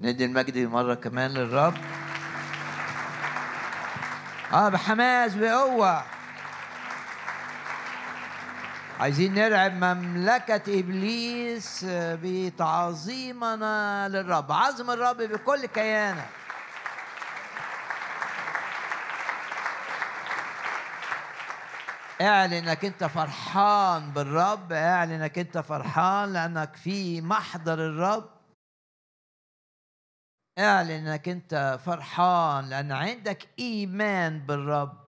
ندي المجد مرة كمان للرب. آه بحماس بقوة. عايزين نرعب مملكة إبليس بتعظيمنا للرب. عظم الرب بكل كيانك اعلن انك انت فرحان بالرب اعلن انك انت فرحان لانك في محضر الرب. اعلن انك أنت فرحان لأن عندك إيمان بالرب.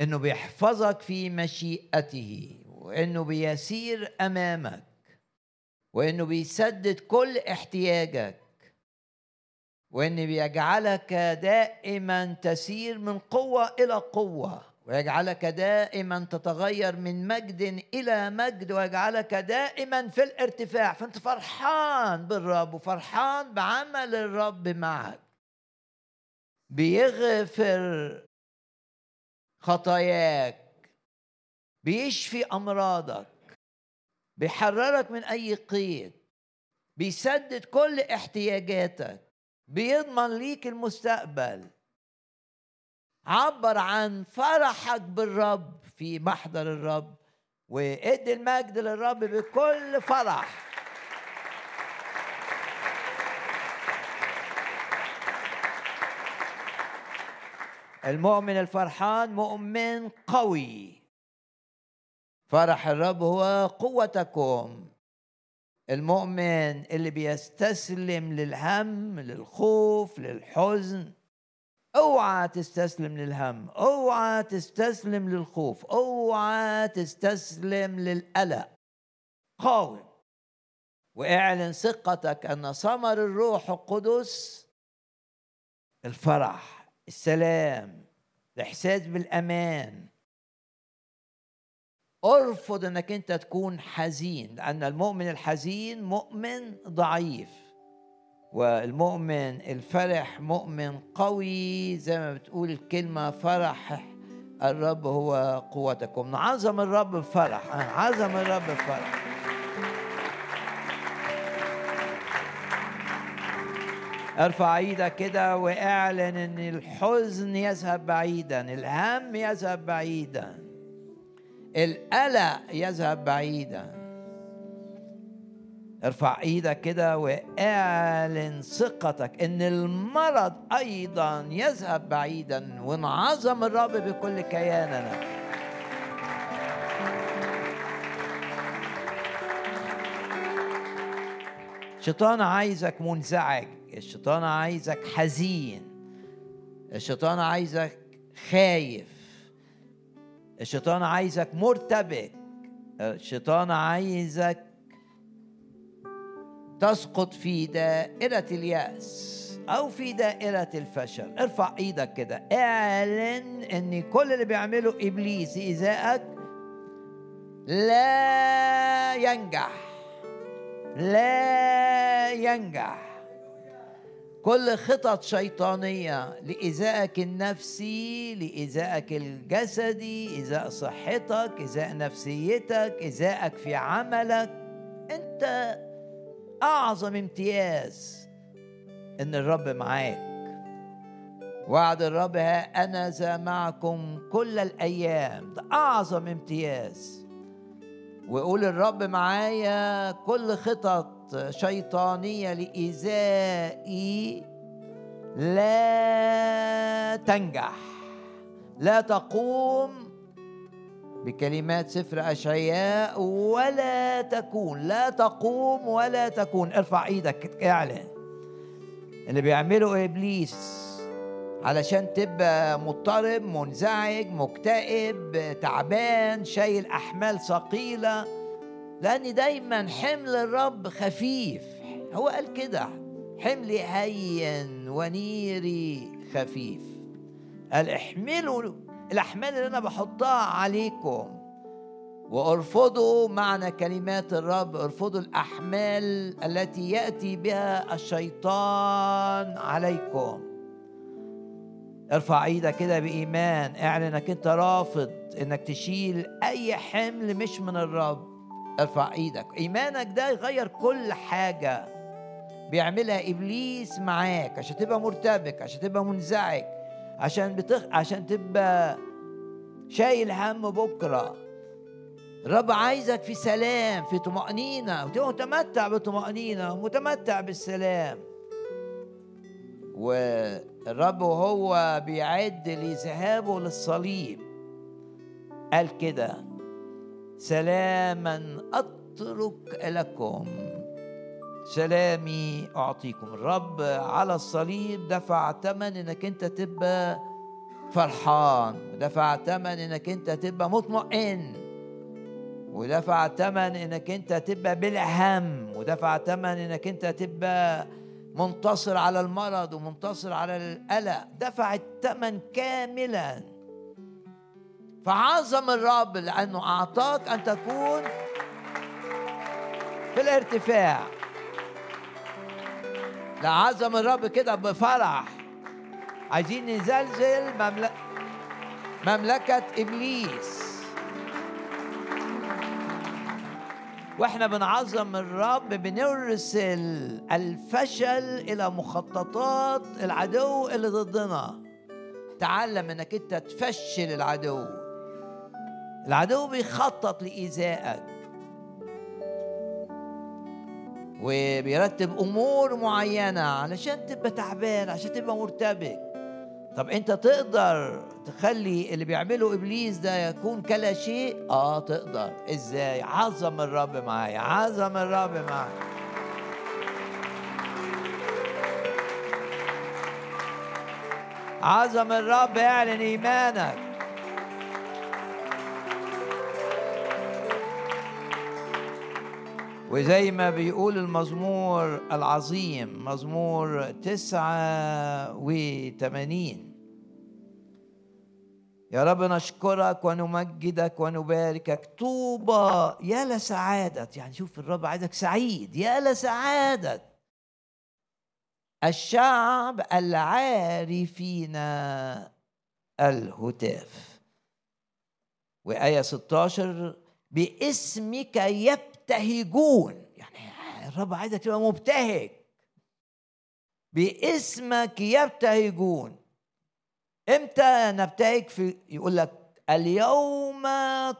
إنه بيحفظك في مشيئته وإنه بيسير أمامك وإنه بيسدد كل احتياجك وإن بيجعلك دائما تسير من قوة إلى قوة. ويجعلك دائما تتغير من مجد إلى مجد ويجعلك دائما في الارتفاع. فأنت فرحان بالرب وفرحان بعمل الرب معك. بيغفر خطاياك بيشفي أمراضك بيحررك من أي قيد بيسدد كل احتياجاتك بيضمن ليك المستقبل. عبر عن فرحك بالرب في محضر الرب وإدي المجد للرب بكل فرح. المؤمن الفرحان مؤمن قوي. فرح الرب هو قوتكم. المؤمن اللي بيستسلم للهم للخوف للحزن اوعى تستسلم للهم اوعى تستسلم للخوف اوعى تستسلم للقلق. قاوم واعلن ثقتك أن ثمر الروح القدس الفرح السلام الإحساس بالأمان. ارفض إنك أنت تكون حزين لأن المؤمن الحزين مؤمن ضعيف. والمؤمن الفرح مؤمن قوي زي ما بتقول الكلمة فرح الرب هو قوتكم. نعظم الرب بفرح عظم الرب بفرح ارفع إيدك كده واعلن ان الحزن يذهب بعيدا الهم يذهب بعيدا القلق يذهب بعيدا. ارفع إيدك كده واعلن ثقتك ان المرض أيضا يذهب بعيدا ونعظم الرب بكل كياننا. الشيطان عايزك منزعج الشيطان عايزك حزين الشيطان عايزك خايف الشيطان عايزك مرتبك الشيطان عايزك تسقط في دائرة اليأس أو في دائرة الفشل. ارفع إيدك كده. اعلن إن كل اللي بيعمله إبليس إيذائك لا ينجح. لا ينجح. كل خطط شيطانية لإيذائك النفسي لإيذائك الجسدي إيذاء صحتك إيذاء نفسيتك إيذائك في عملك. أنت أعظم امتياز إن الرب معاك. وعد الرب ها أنا ذا معكم كل الأيام. ده أعظم امتياز. ويقول الرب معايا كل خطط شيطانية لإيذائي لا تنجح لا تقوم بكلمات سفر أشعياء ولا تكون لا تقوم ولا تكون. ارفع إيدك اعلن. اللي بيعمله إبليس علشان تبقى مضطرب منزعج مكتئب تعبان شايل أحمال ثقيلة. لأن دايما حمل الرب خفيف. هو قال كده حملي هين ونيري خفيف. قال احملوا الأحمال اللي أنا بحطها عليكم. وأرفضوا معنى كلمات الرب أرفضوا الأحمال التي يأتي بها الشيطان عليكم. ارفع إيدك كده بإيمان اعلن إنك أنت رافض إنك تشيل أي حمل مش من الرب. ارفع إيدك. إيمانك ده يغير كل حاجة. بيعملها إبليس معاك عشان تبقى مرتبك عشان تبقى منزعج. عشان بتخ... عشان تبقى شايل هم بكرة. الرب عايزك في سلام في طمأنينة. وتبقى متمتع بطمأنينة ومتمتع بالسلام. والرب وهو بيعد لذهابه للصليب. قال كده سلاما أترك لكم سلامي أعطيكم الرب على الصليب. دفع ثمن إنك أنت تبقى فرحان. ودفع ثمن إنك أنت تبقى مطمئن. ودفع ثمن إنك أنت تبقى بلا هم ودفع ثمن إنك أنت تبقى منتصر على المرض ومنتصر على القلق. دفع الثمن كاملا. فعظم الرب لأنه أعطاك أن تكون في الارتفاع. لعظم الرب كده بفرح. عايزين نزلزل مملكة مملكة إبليس. وإحنا بنعظم الرب بنرسل الفشل إلى مخططات العدو اللي ضدنا. تعلم إنك أنت تفشل العدو. العدو بيخطط لإيذائك. وبيرتب أمور معينة علشان تبقى تعبان عشان تبقى مرتبك. طب أنت تقدر تخلي اللي بيعمله إبليس ده يكون كلا شيء؟ آه تقدر. إزاي؟ عظم الرب معايا عظم الرب معايا. عظم الرب اعلن إيمانك. وزي ما بيقول المزمور العظيم مزمور تسعة وثمانين يا رب نشكرك ونمجدك ونباركك. طوبى يا لسعادة يعني شوف الرب عايزك سعيد. يا لسعادة الشعب العارفين الهتاف. وآية 16 باسمك يبتهجون يعني الرب عايزك تبقى مبتهج. باسمك يبتهجون. إمتى نبتهج؟ في يقول لك اليوم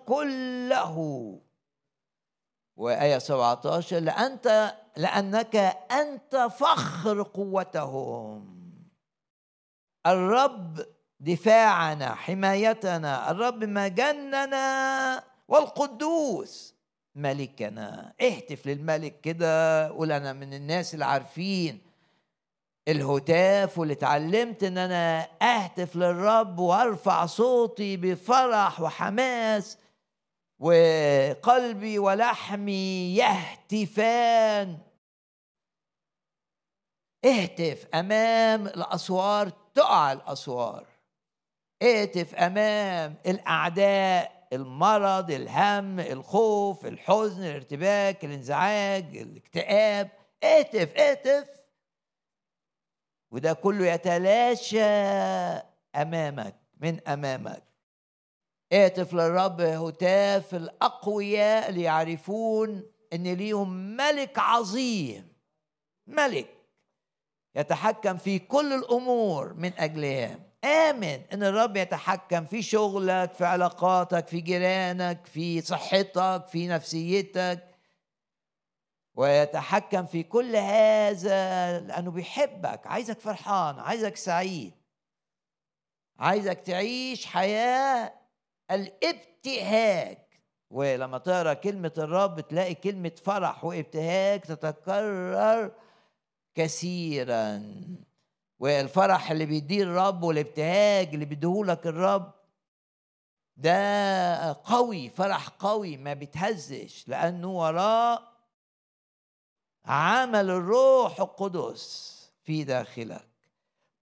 كله. وآية 17 لأنت لأنك أنت فخر قوتهم. الرب دفاعنا حمايتنا. الرب مجننا والقدوس. ملكنا اهتف للملك كده قول أنا من الناس اللي عارفين الهتاف واللي اتعلمت إن أنا اهتف للرب وارفع صوتي بفرح وحماس وقلبي ولحمي يهتفان. اهتف أمام الأسوار تقع الأسوار. اهتف أمام الأعداء. المرض الهم الخوف الحزن الارتباك الانزعاج الاكتئاب. اهتف اهتف. وده كله يتلاشى أمامك من أمامك. اهتف للرب هتاف الأقوياء اللي يعرفون إن ليهم ملك عظيم ملك يتحكم في كل الأمور من أجلهم. آمن إن الرب يتحكم في شغلك في علاقاتك في جيرانك في صحتك في نفسيتك. ويتحكم في كل هذا لأنه بيحبك. عايزك فرحان عايزك سعيد. عايزك تعيش حياة الابتهاج. ولما تقرأ كلمة الرب تلاقي كلمة فرح وابتهاج تتكرر كثيرا. والفرح اللي بيديه الرب والابتهاج اللي بيديهولك الرب ده قوي فرح قوي ما بيتهزش لأنه وراه عمل الروح القدس في داخلك.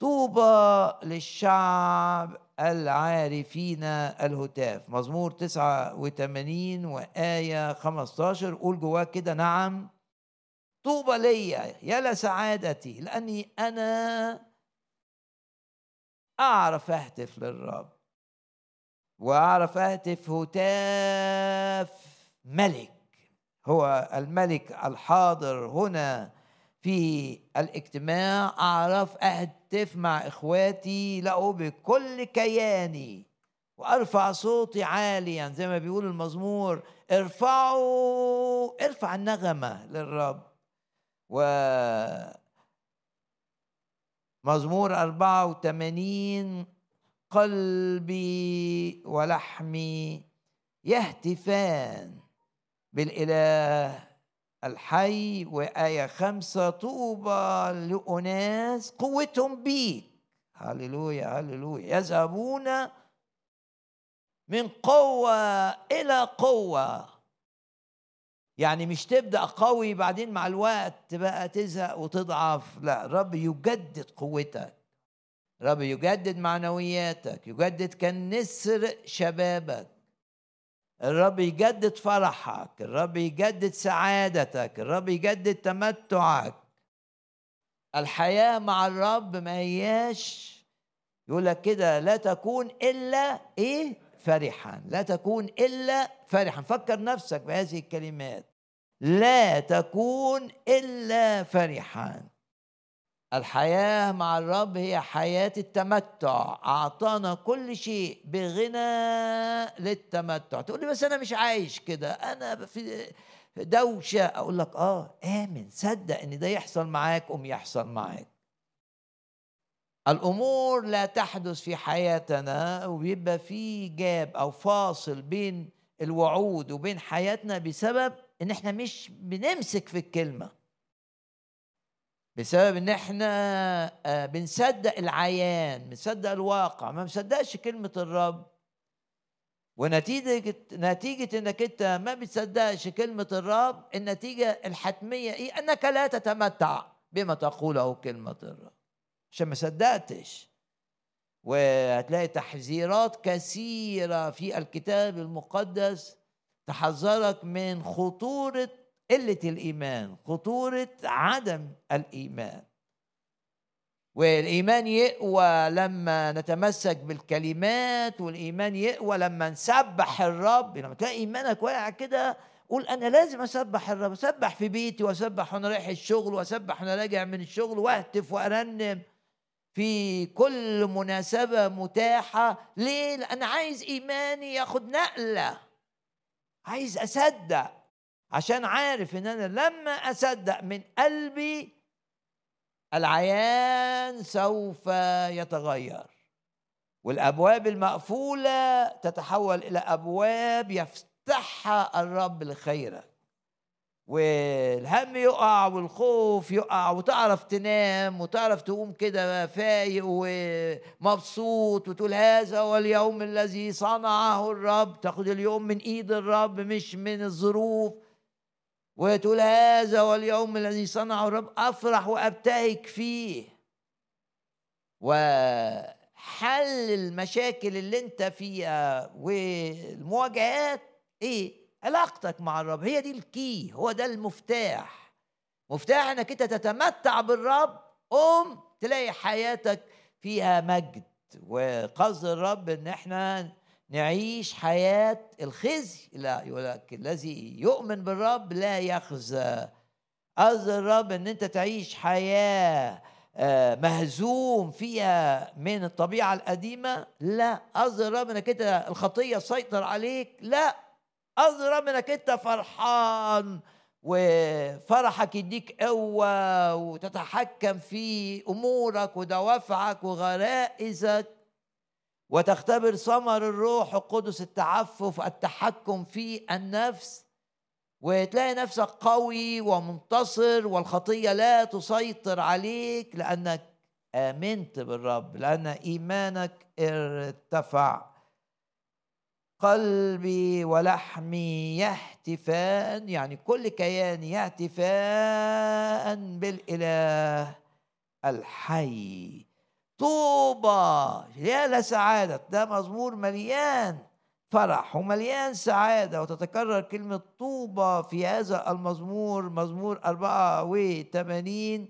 طوبى للشعب العارفين الهتاف. مزمور 89 وآية 15 قول جواه كده نعم. طوبى ليا يا لسعادتي لأني أنا أعرف أهتف للرب وأعرف أهتف هتاف ملك هو الملك الحاضر هنا في الاجتماع أعرف أهتف مع إخواتي له بكل كياني وأرفع صوتي عاليا زي ما بيقول المزمور ارفعوا ارفع النغمة للرب. و مزمور 84 قلبي ولحمي يهتفان بالإله الحي وآية خمسة طوبى لأناس قوتهم بيك. هللويا هللويا. يذهبون من قوة إلى قوة. يعني مش تبدأ قوي بعدين مع الوقت بقى تزهق وتضعف. لا الرب يجدد قوتك. الرب يجدد معنوياتك يجدد كالنسر شبابك. الرب يجدد فرحك الرب يجدد سعادتك الرب يجدد تمتعك. الحياة مع الرب ما هياش يقول لك كده لا تكون إلا إيه؟ فرحا لا تكون إلا فرحا فكر نفسك بهذه الكلمات. لا تكون إلا فرحا الحياة مع الرب هي حياة التمتع. أعطانا كل شيء بغنى للتمتع. تقول لي بس أنا مش عايش كده. أنا في دوشة. أقول لك آه آمن. صدق إن ده يحصل معاك قوم يحصل معاك. الأمور لا تحدث في حياتنا وبيبقى في جاب أو فاصل بين الوعود وبين حياتنا بسبب إن إحنا مش بنمسك في الكلمة. بسبب إن إحنا آه، بنصدق العيان بنصدق الواقع. ما بنصدقش كلمة الرب. ونتيجة نتيجة إنك أنت ما بتصدقش كلمة الرب النتيجة الحتمية إيه؟ أنك لا تتمتع بما تقوله كلمة الرب. عشان ما صدقتش. وهتلاقي تحذيرات كثيرة في الكتاب المقدس تحذرك من خطورة قلة الإيمان خطورة عدم الإيمان. والإيمان يقوى لما نتمسك بالكلمات والإيمان يقوى لما نسبح الرب. لما تلاقي إيمانك واقع كده قول أنا لازم أسبح الرب أسبح في بيتي وأسبح وأنا رايح الشغل وأسبح وأنا راجع من الشغل وأهتف وأرنم. في كل مناسبة متاحة. ليه؟ لأن عايز إيماني ياخد نقلة. عايز أصدق. عشان عارف إن أنا لما أصدق من قلبي العيان سوف يتغير. والأبواب المقفولة تتحول إلى أبواب يفتحها الرب لخيرك. والهم يقع والخوف يقع وتعرف تنام وتعرف تقوم كده فايق ومبسوط وتقول هذا هو اليوم الذي صنعه الرب. تاخد اليوم من ايد الرب مش من الظروف. وتقول هذا هو اليوم الذي صنعه الرب. افرح وابتهج فيه. وحل المشاكل اللي انت فيها والمواجهات. إيه؟ علاقتك مع الرب هي دي الكي هو ده المفتاح. مفتاح إنك أنت تتمتع بالرب قوم تلاقي حياتك فيها مجد. وقصد الرب إن إحنا نعيش حياة الخزي. لا يقول لك الذي يؤمن بالرب لا يخزى. قصد الرب إن أنت تعيش حياة آه، مهزوم فيها من الطبيعة القديمة. لا قصد الرب إنك أنت الخطية تسيطر عليك. لا الرب إنك أنت فرحان وفرحك يديك قوة وتتحكم في أمورك ودوافعك وغرائزك وتختبر ثمر الروح القدس التعفف التحكم في النفس وتلاقي نفسك قوي ومنتصر والخطية لا تسيطر عليك لأنك آمنت بالرب لأن إيمانك ارتفع. قلبي ولحمي يهتفان يعني كل كياني يهتفان بالإله الحي. طوبى يا لسعادة ده مزمور مليان فرح ومليان سعادة. وتتكرر كلمة طوبى في هذا المزمور مزمور 84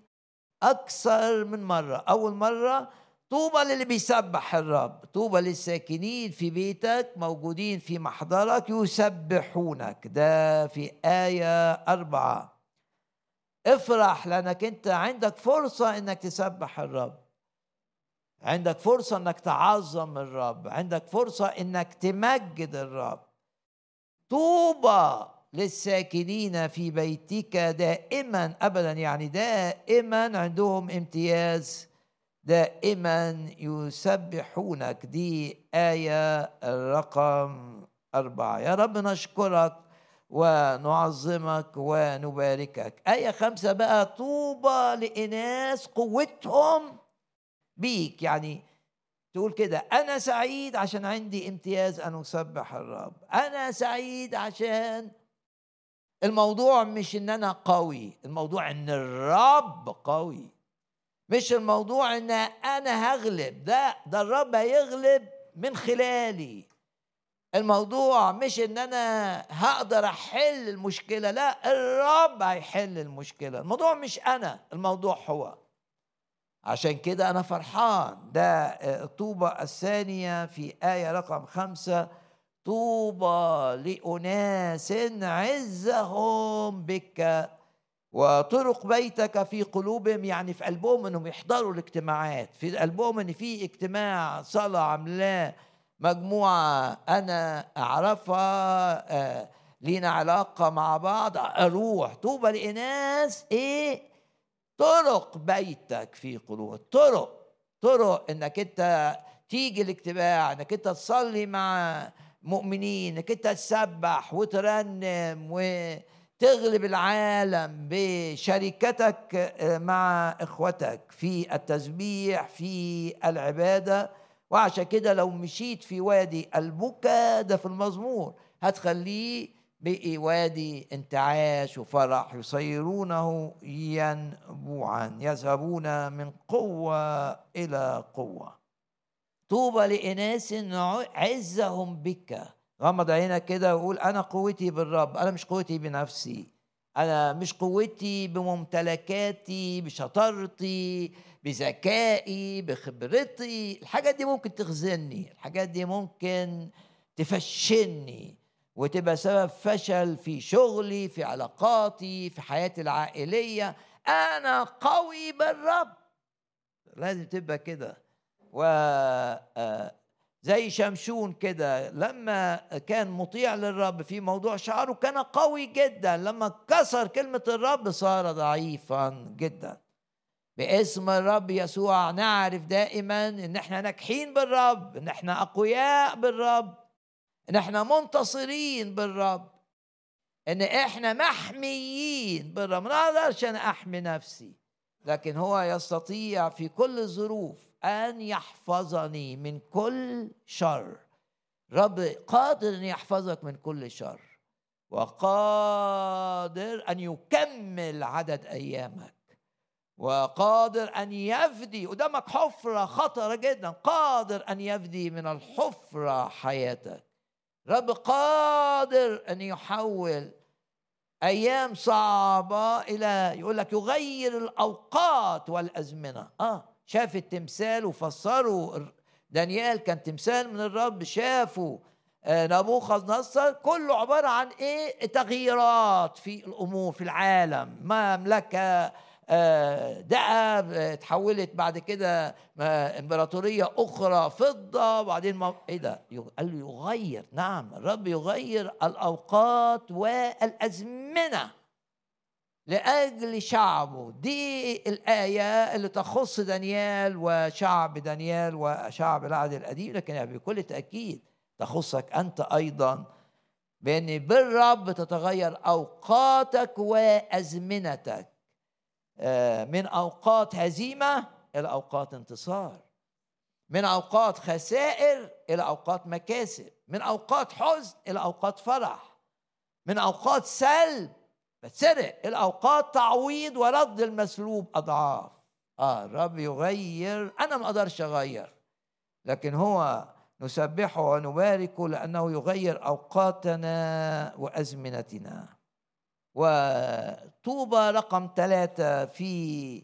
أكثر من مرة. أول مرة طوبى للي بيسبح الرب. طوبى للساكنين في بيتك موجودين في محضرك يسبحونك. ده في آية أربعة. افرح لأنك أنت عندك فرصة أنك تسبح الرب. عندك فرصة أنك تعظم الرب. عندك فرصة أنك تمجد الرب. طوبى للساكنين في بيتك دائما أبدا يعني دائما عندهم امتياز دائما يسبحونك. دي آية رقم أربعة. يا رب نشكرك ونعظمك ونباركك. آية خمسة بقى. طوبى لإناس قوتهم بيك. يعني تقول كده أنا سعيد عشان عندي امتياز أن أسبح الرب. أنا سعيد عشان الموضوع مش إن أنا قوي. الموضوع إن الرب قوي. مش الموضوع إن أنا هغلب ده ده الرب هيغلب من خلالي. الموضوع مش إن أنا هقدر أحل المشكلة لا الرب هيحل المشكلة. الموضوع مش أنا الموضوع هو. عشان كده أنا فرحان. ده الطوبة الثانية في آية رقم خمسة. طوبى لأناس عزهم بك. وطرق بيتك في قلوبهم يعني في قلبهم إنهم يحضروا الاجتماعات. في قلبهم إن في اجتماع صلاة عاملاه مجموعة أنا أعرفها آه لينا علاقة مع بعض أروح. طوبى لإناس إيه؟ طرق بيتك في قلوب طرق طرق إنك أنت تيجي الاجتماع إنك أنت تصلي مع مؤمنين إنك أنت تسبح وترنم و تغلب العالم بشركتك آه، مع إخوتك في التسبيح في العبادة. وعشان كده لو مشيت في وادي البكا ده في المزمور هتخليه بقي وادي انتعاش وفرح. يصيرونه ينبوعا يذهبون من قوة إلى قوة. طوبى لإناس عزهم بك. غمض عينك كده وقول أنا قوتي بالرب أنا مش قوتي بنفسي أنا مش قوتي بممتلكاتي بشطارتي بذكائي بخبرتي. الحاجات دي ممكن تخزني الحاجات دي ممكن تفشلني وتبقى سبب فشل في شغلي في علاقاتي في حياتي العائلية. أنا قوي بالرب. لازم تبقى كده. و آه، زي شمشون كده لما كان مطيع للرب في موضوع شعره كان قوي جدا لما كسر كلمة الرب صار ضعيفا جدا. باسم الرب يسوع نعرف دائما إن إحنا ناجحين بالرب إن إحنا أقوياء بالرب إن إحنا منتصرين بالرب إن إحنا محميين بالرب. ما أقدرش أنا أحمي نفسي لكن هو يستطيع في كل الظروف أن يحفظني من كل شر. رب قادر أن يحفظك من كل شر وقادر أن يكمل عدد أيامك وقادر أن يفدي. قدامك حفرة خطرة جدا. قادر أن يفدي من الحفرة حياتك. رب قادر أن يحول أيام صعبة إلى يقول لك يغير الأوقات والأزمنة. آه. شاف التمثال وفسروا دانيال كان تمثال من الرب شافوا آه، نبوخذ نصر كله عبارة عن إيه؟ تغييرات في الأمور في العالم. مملكة آه، دأب آه، اتحولت بعد كده إمبراطورية أخرى فضة. وبعدين إيه ده؟ قال له يغير. نعم الرب يغير الأوقات والأزمنة. لأجل شعبه. دي الآية اللي تخص دانيال وشعب دانيال وشعب العهد القديم لكن بكل تأكيد تخصك أنت أيضا بأن بالرب تتغير أوقاتك وأزمنتك. آه، من أوقات هزيمة إلى أوقات انتصار. من أوقات خسائر إلى أوقات مكاسب. من أوقات حزن إلى أوقات فرح. من أوقات سلب بتسرق. الأوقات تعويض ورد المسلوب أضعاف. آه الرب يغير. أنا ما أقدرش أغير لكن هو نسبحه ونباركه لأنه يغير أوقاتنا وأزمنتنا. وطوبى رقم ثلاثة في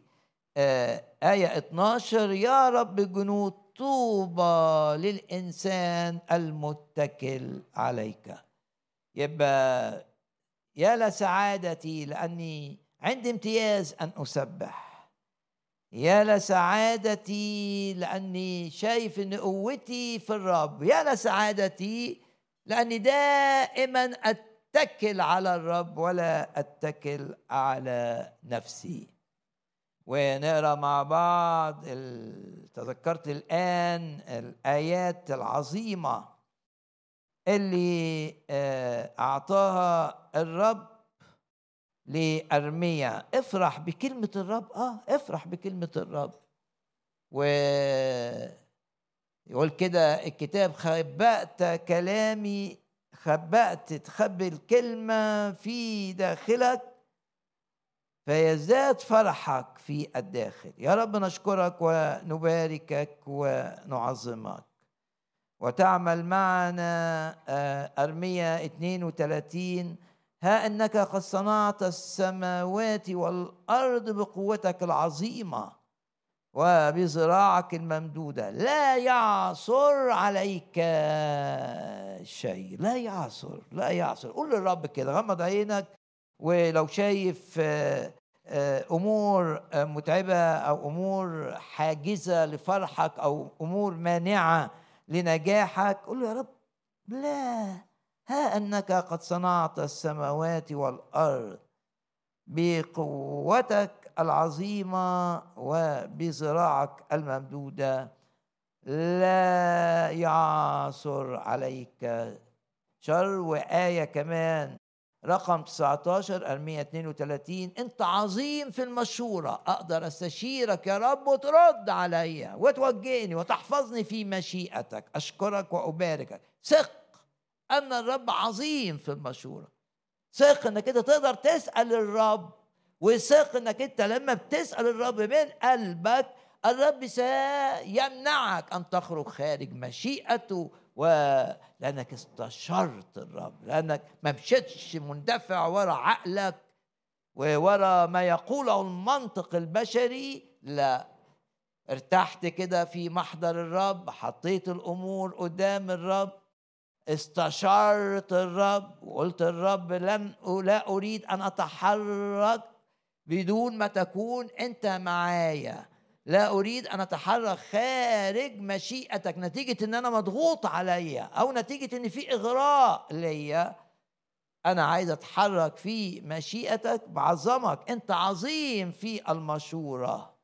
آه آية 12 يا رب جنود طوبى للإنسان المتكل عليك. يبقى يا لسعادتي لأني عندي امتياز أن أسبح. يا لسعادتي لأني شايف أن قوتي في الرب. يا لسعادتي لأني دائما أتكل على الرب ولا أتكل على نفسي. ونقرأ مع بعض تذكرت الآن الآيات العظيمة اللي آه، أعطاها الرب لأرميا. افرح بكلمة الرب. آه افرح بكلمة الرب. و يقول كده الكتاب خبأت كلامي خبأت تخبي الكلمة في داخلك فيزداد فرحك في الداخل. يا رب نشكرك ونباركك ونعظمك. وتعمل معنا آه، أرمية 32 ها أنك قد صنعت السماوات والأرض بقوتك العظيمة وبذراعك الممدودة. لا يعصر عليك شيء. لا يعصر لا يعصر قول للرب كده غمض عينك ولو شايف آه، آه، أمور متعبة أو أمور حاجزة لفرحك أو أمور مانعة لنجاحك. قل له يا رب لا ها أنك قد صنعت السماوات والأرض بقوتك العظيمة وبذراعك الممدودة. لا يعثر عليك شر وآية كمان. رقم 19 ارميه 32 انت عظيم في المشورة. أقدر أستشيرك يا رب وترد عليا وتوجهني وتحفظني في مشيئتك. أشكرك وأباركك. ثق أن الرب عظيم في المشورة. ثق إنك أنت تقدر تسأل الرب وثق إنك أنت لما بتسأل الرب من قلبك الرب سيمنعك أن تخرج خارج مشيئته ولأنك استشرت الرب لأنك ما مشيتش مندفع ورا عقلك وورا ما يقوله المنطق البشري لا. ارتحت كده في محضر الرب حطيت الأمور قدام الرب استشرت الرب وقلت الرب لن لا أريد أن أتحرك بدون ما تكون أنت معايا. لا أريد أن أتحرك خارج مشيئتك نتيجة إن أنا مضغوط عليا أو نتيجة إن في إغراء ليا. أنا عايز أتحرك في مشيئتك بعظمك. أنت عظيم في المشورة.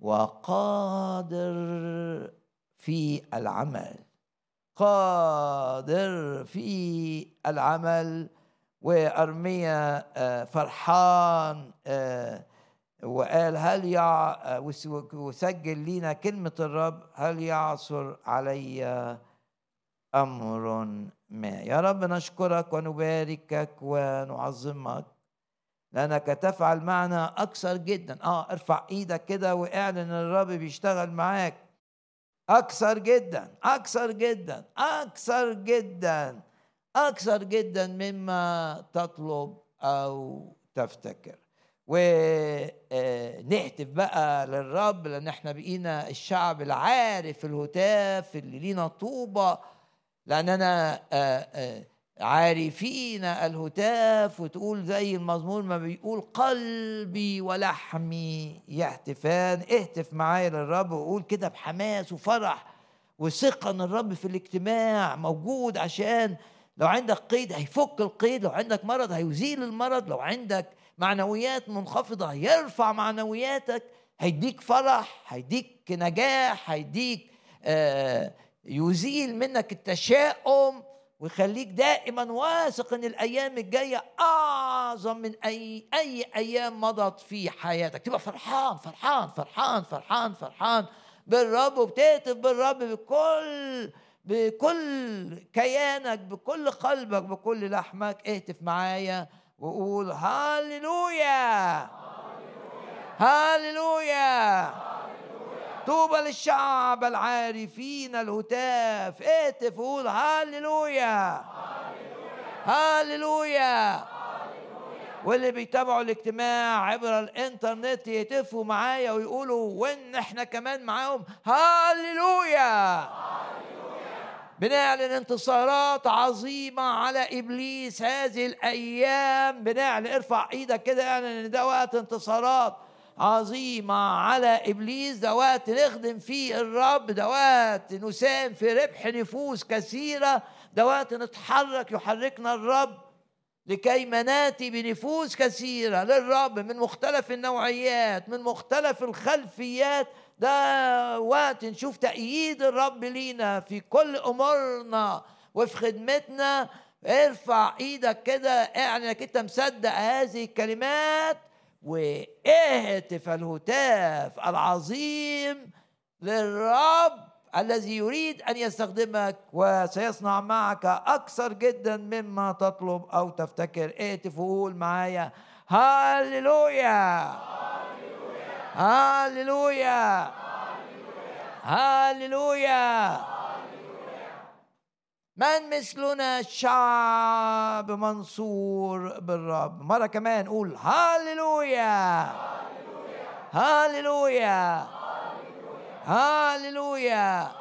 وقادر في العمل. قادر في العمل. وأرميا آه، فرحان آه، وقال هل يع وسجل لينا كلمة الرب هل يعثر علي أمر ما؟ يا رب نشكرك ونباركك ونعظمك لأنك تفعل معنا أكثر جدا. آه ارفع إيدك كده واعلن الرب بيشتغل معاك. أكثر جدا أكثر جدا أكثر جدا أكثر جدا مما تطلب أو تفتكر. ونهتف بقى للرب لأن إحنا بقينا الشعب العارف الهتاف اللي لينا طوبة. لاننا عارفين الهتاف وتقول زي المزمور ما بيقول قلبي ولحمي يهتفان. اهتف معايا للرب وقول كده بحماس وفرح وثقة إن الرب في الاجتماع موجود عشان لو عندك قيد هيفك القيد لو عندك مرض هيزيل المرض لو عندك معنويات منخفضة يرفع معنوياتك هيديك فرح هيديك نجاح هيديك آه يزيل منك التشاؤم ويخليك دائما واثق إن الأيام الجاية أعظم من أي أي أيام مضت في حياتك. تبقى فرحان فرحان فرحان فرحان فرحان. بالرب وبتهتف بالرب بكل بكل كيانك بكل قلبك بكل لحمك. اهتف معايا. وقول هاليلويا هاليلويا طوبى للشعب العارفين الهتاف. اهتف وقول هاليلويا هاليلويا واللي بيتابعوا الاجتماع عبر الإنترنت يهتفوا معايا ويقولوا وإن إحنا كمان معاهم. هاليلويا بنعلن انتصارات عظيمة على إبليس هذه الأيام. بنعلن ارفع إيدك كده اعلن إن ده وقت انتصارات عظيمة على إبليس. ده وقت نخدم فيه الرب ده وقت نساهم في ربح نفوس كثيرة. ده وقت نتحرك يحركنا الرب لكي ناتي بنفوس كثيرة للرب من مختلف النوعيات من مختلف الخلفيات. ده وقت نشوف تأييد الرب لينا في كل أمورنا وفي خدمتنا. ارفع إيدك كده اعلن انك انت مصدق هذه الكلمات واهتف الهتاف العظيم للرب الذي يريد أن يستخدمك وسيصنع معك أكثر جدا مما تطلب أو تفتكر. اهتف وقول معايا. هاليلويا هاليلويا هاليلويا من مثلنا شعب منصور بالرب؟ مرة كمان قول هاليلويا هاليلويا هاليلويا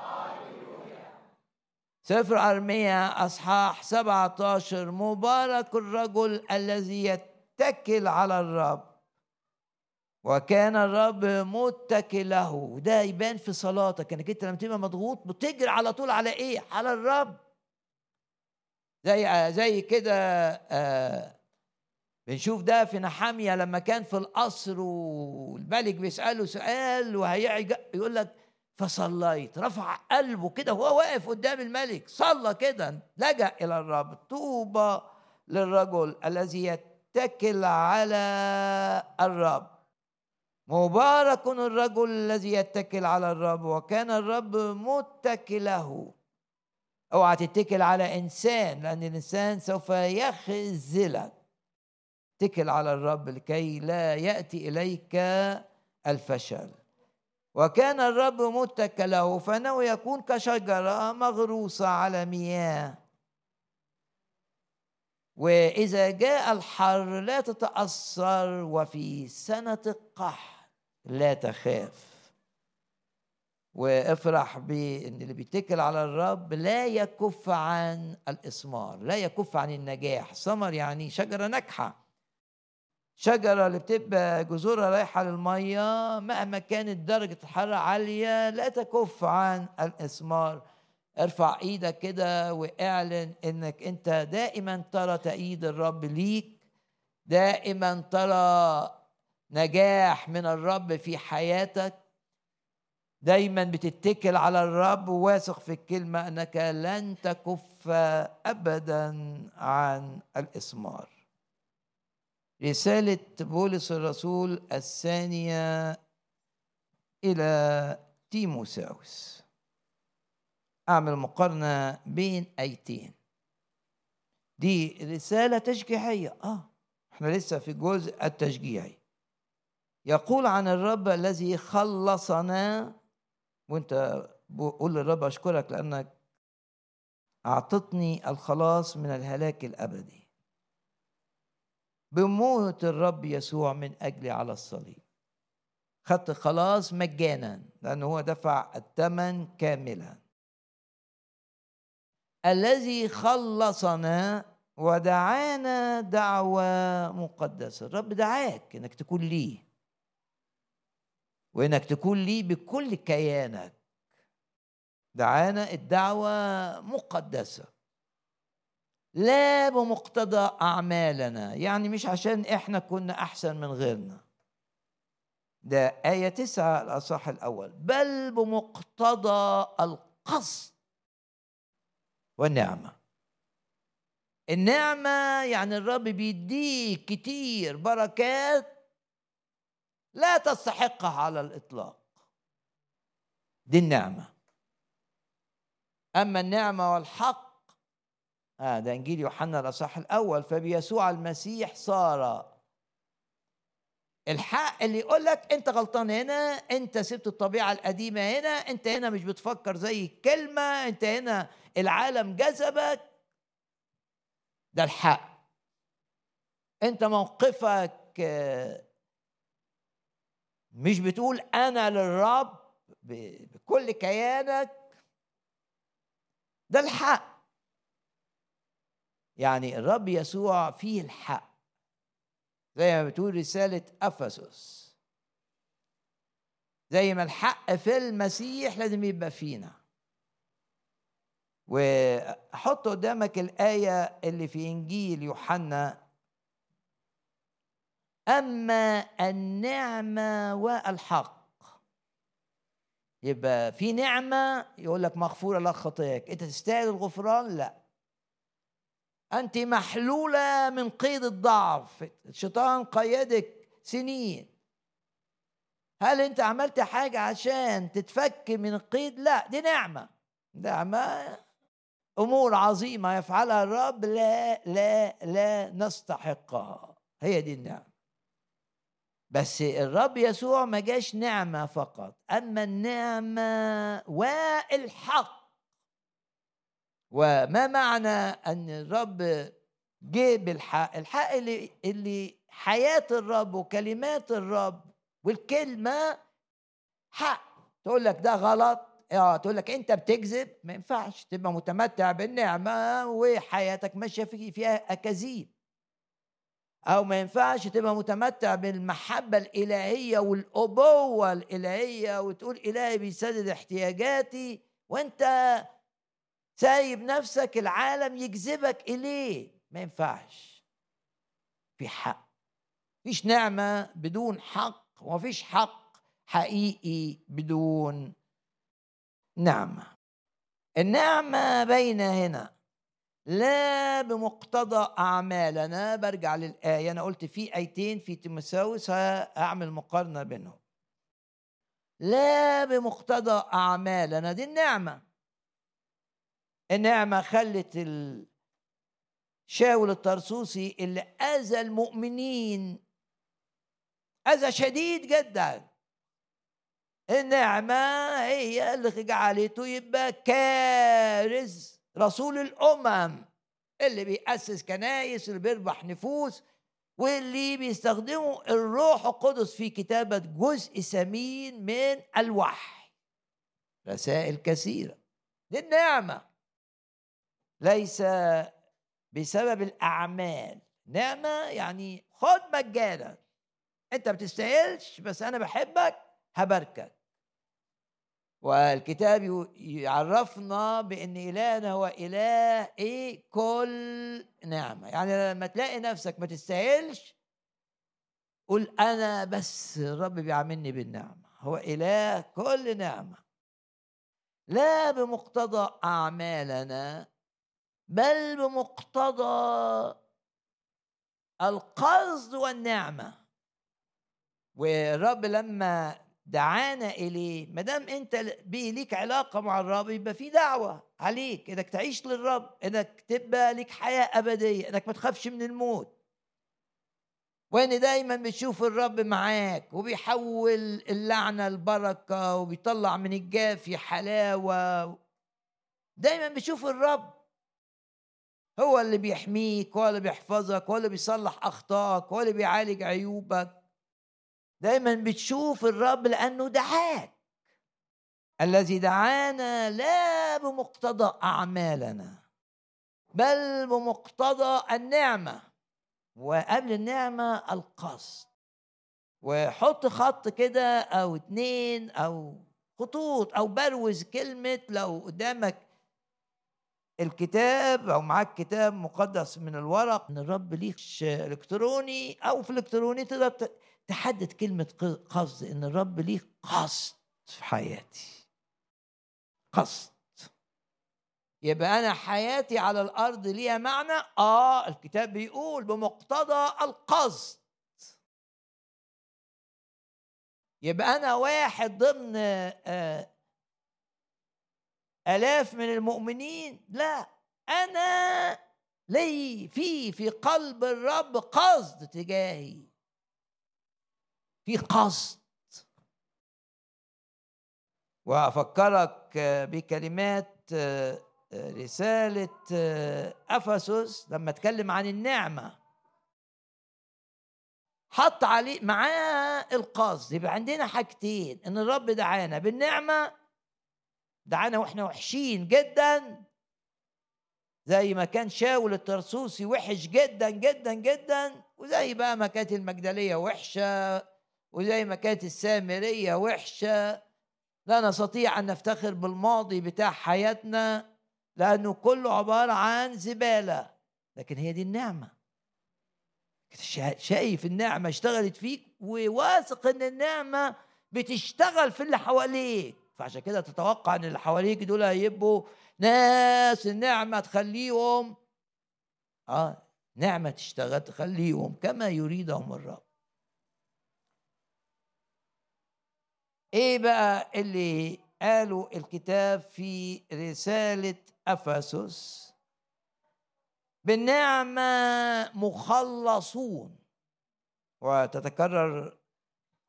سفر أرميا أصحاح 17 مبارك الرجل الذي يتكل على الرب. وكان الرب متكله وده يبان في صلاتك إنك أنت لما تبقى مضغوط بتجري على طول على إيه؟ على الرب. زي زي كده آه بنشوف ده في نحامية لما كان في القصر والملك بيسأله سؤال وهيعجب يقول لك فصليت. رفع قلبه كده وهو واقف قدام الملك. صلى كده لجأ إلى الرب. طوبى للرجل الذي يتكل على الرب. مبارك الرجل الذي يتكل على الرب وكان الرب متكله. اوعى تتكل على إنسان لأن الإنسان سوف يخذلك. اتكل على الرب لكي لا يأتي إليك الفشل. وكان الرب متكله فأنه يكون كشجرة مغروسة على مياه. وإذا جاء الحر لا تتأثر وفي سنة القحط لا تخاف. وافرح بإن اللي بيتكل على الرب لا يكف عن الإثمار لا يكف عن النجاح. ثمر يعني شجرة ناجحة. شجرة اللي بتبقى جذورها رايحة للمية مهما كانت درجة الحرارة عالية لا تكف عن الإثمار. ارفع إيدك كده واعلن انك انت دائما ترى تأييد الرب ليك دائما ترى نجاح من الرب في حياتك. دايما بتتكل على الرب وواثق في الكلمة أنك لن تكف ابدا عن الإثمار. رسالة بولس الرسول الثانية إلى تيموساوس. أعمل مقارنة بين آيتين. دي رسالة تشجيعية. آه إحنا لسه في الجزء التشجيعي. يقول عن الرب الذي خلصنا وأنت قول للرب أشكرك لأنك أعطتني الخلاص من الهلاك الأبدي. بموت الرب يسوع من أجلي على الصليب. خدت خلاص مجانا لأنه هو دفع الثمن كاملا. الذي خلصنا ودعانا دعوة مقدسة. الرب دعاك إنك تكون ليه وإنك تكون ليه بكل كيانك. دعانا الدعوة مقدسة لا بمقتضى أعمالنا. يعني مش عشان إحنا كنا أحسن من غيرنا. ده آية تسعة الأصح الأول. بل بمقتضى القصد. والنعمة. النعمة يعني الرب بيديك كتير بركات لا تستحقها على الإطلاق. دي النعمة. أما النعمة والحق آه ده إنجيل يوحنا الأصح الأول فبيسوع المسيح صار الحق اللي يقول لك أنت غلطان هنا أنت سبت الطبيعة القديمة هنا أنت هنا مش بتفكر زي الكلمة أنت هنا العالم جذبك. ده الحق. انت موقفك مش بتقول أنا للرب بكل كيانك. ده الحق. يعني الرب يسوع فيه الحق. زي ما بتقول رسالة أفسس. زي ما الحق في المسيح لازم يبقى فينا. وحط قدامك الآية اللي في إنجيل يوحنا. أما النعمة والحق. يبقى في نعمة يقول لك مغفورة لك خطاياك. أنت تستاهل الغفران؟ لا. أنت محلولة من قيد الضعف. الشيطان قيدك سنين. هل أنت عملت حاجة عشان تتفك من القيد؟ لا دي نعمة. نعمة أمور عظيمة يفعلها الرب لا لا لا نستحقها. هي دي النعمة. بس الرب يسوع ما جاش نعمة فقط أما النعمة والحق. وما معنى أن الرب جه بالحق الحق اللي, اللي حياة الرب وكلمات الرب والكلمة حق. تقول لك ده غلط. آه تقول لك أنت بتكذب. ما ينفعش تبقى متمتع بالنعمة وحياتك ماشية فيها أكاذيب. أو ما ينفعش تبقى متمتع بالمحبة الإلهية والأبوة الإلهية وتقول إلهي بيسدد احتياجاتي وأنت سايب نفسك العالم يجذبك. إليه؟ ما ينفعش. في حق. فيش نعمة بدون حق ومفيش حق حقيقي بدون نعمة. النعمة بين هنا. لا بمقتضى أعمالنا. برجع للآية. أنا قلت في آيتين في تيموثاوس هعمل مقارنة بينهم. لا بمقتضى أعمالنا. دي النعمة. النعمة خلت شاول الطرسوسي اللي أذى المؤمنين أذى شديد جدا. النعمة هي اللي جعلته يبقى كارث رسول الأمم اللي بيأسس كنايس اللي بيربح نفوس واللي بيستخدموا الروح القدس في كتابة جزء ثمين من الوحي. رسائل كثيرة. دي النعمة. ليس بسبب الأعمال. نعمة يعني خد مجانا. أنت ما بتستاهلش بس أنا بحبك هباركك. والكتاب يعرفنا بأن إلهنا هو إله إيه؟ كل نعمة. يعني لما تلاقي نفسك ما تستاهلش قول أنا بس الرب بيعاملني بالنعمة. هو إله كل نعمة. لا بمقتضى أعمالنا بل بمقتضى القصد والنعمة. والرب لما دعانا إليه ما دام أنت ليك علاقة مع الرب يبقى في دعوة عليك إنك تعيش للرب إنك تبقى لك حياة أبدية إنك ما تخافش من الموت. وإن دايما بتشوف الرب معاك وبيحول اللعنة لبركه وبيطلع من الجافي حلاوة. دايما بتشوف الرب هو اللي بيحميك هو اللي بيحفظك هو اللي بيصلح أخطائك هو اللي بيعالج عيوبك. دايما بتشوف الرب لأنه دعاك. الذي دعانا لا بمقتضى أعمالنا بل بمقتضى النعمة. وقبل النعمة القصد. وحط خط كده أو اتنين أو خطوط أو بروز كلمة لو قدامك الكتاب أو معاك كتاب مقدس من الورق ان الرب ليك إلكتروني أو في الالكتروني تقدر تحدد كلمة قصد إن الرب ليه قصد في حياتي. قصد. يبقى أنا حياتي على الأرض ليها معنى؟ آه الكتاب بيقول بمقتضى القصد. يبقى أنا واحد ضمن آه آلاف من المؤمنين؟ لا. أنا لي في في قلب الرب قصد تجاهي. في قصد. وأفكرك بكلمات رسالة أفسس لما اتكلم عن النعمة. حط عليه معاه القصد. يبقى عندنا حاجتين. إن الرب دعانا بالنعمة دعانا وإحنا وحشين جدا. زي ما كان شاول الترسوسي وحش جدا جدا جدا. وزي بقى ما كانت المجدلية وحشة. وزي ما كانت السامرية وحشة. لا نستطيع أن نفتخر بالماضي بتاع حياتنا لأنه كله عبارة عن زبالة. لكن هي دي النعمة. شايف النعمة اشتغلت فيك؟ وواثق إن النعمة بتشتغل في اللي حواليك. فعشان كده تتوقع إن اللي حواليك دول هيبقوا ناس النعمه تخليهم آه نعمة تشتغل تخليهم كما يريدهم الرب. إيه بقى اللي قالوا الكتاب في رسالة أفسس؟ بالنعمة مخلصون. وتتكرر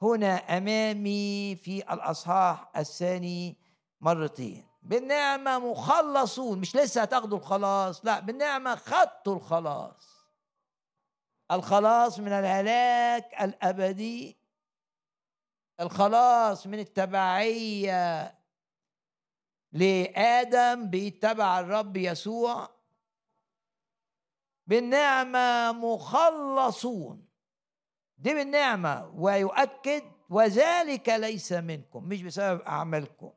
هنا أمامي في الأصحاح الثاني مرتين. بالنعمة مخلصون مش لسه هتاخدوا الخلاص لا بالنعمة خدتوا الخلاص. الخلاص من الهلاك الأبدي الخلاص من التبعية لآدم بيتبع الرب يسوع. بالنعمة مخلصون. دي بالنعمه ويؤكد وذلك ليس منكم مش بسبب أعمالكم.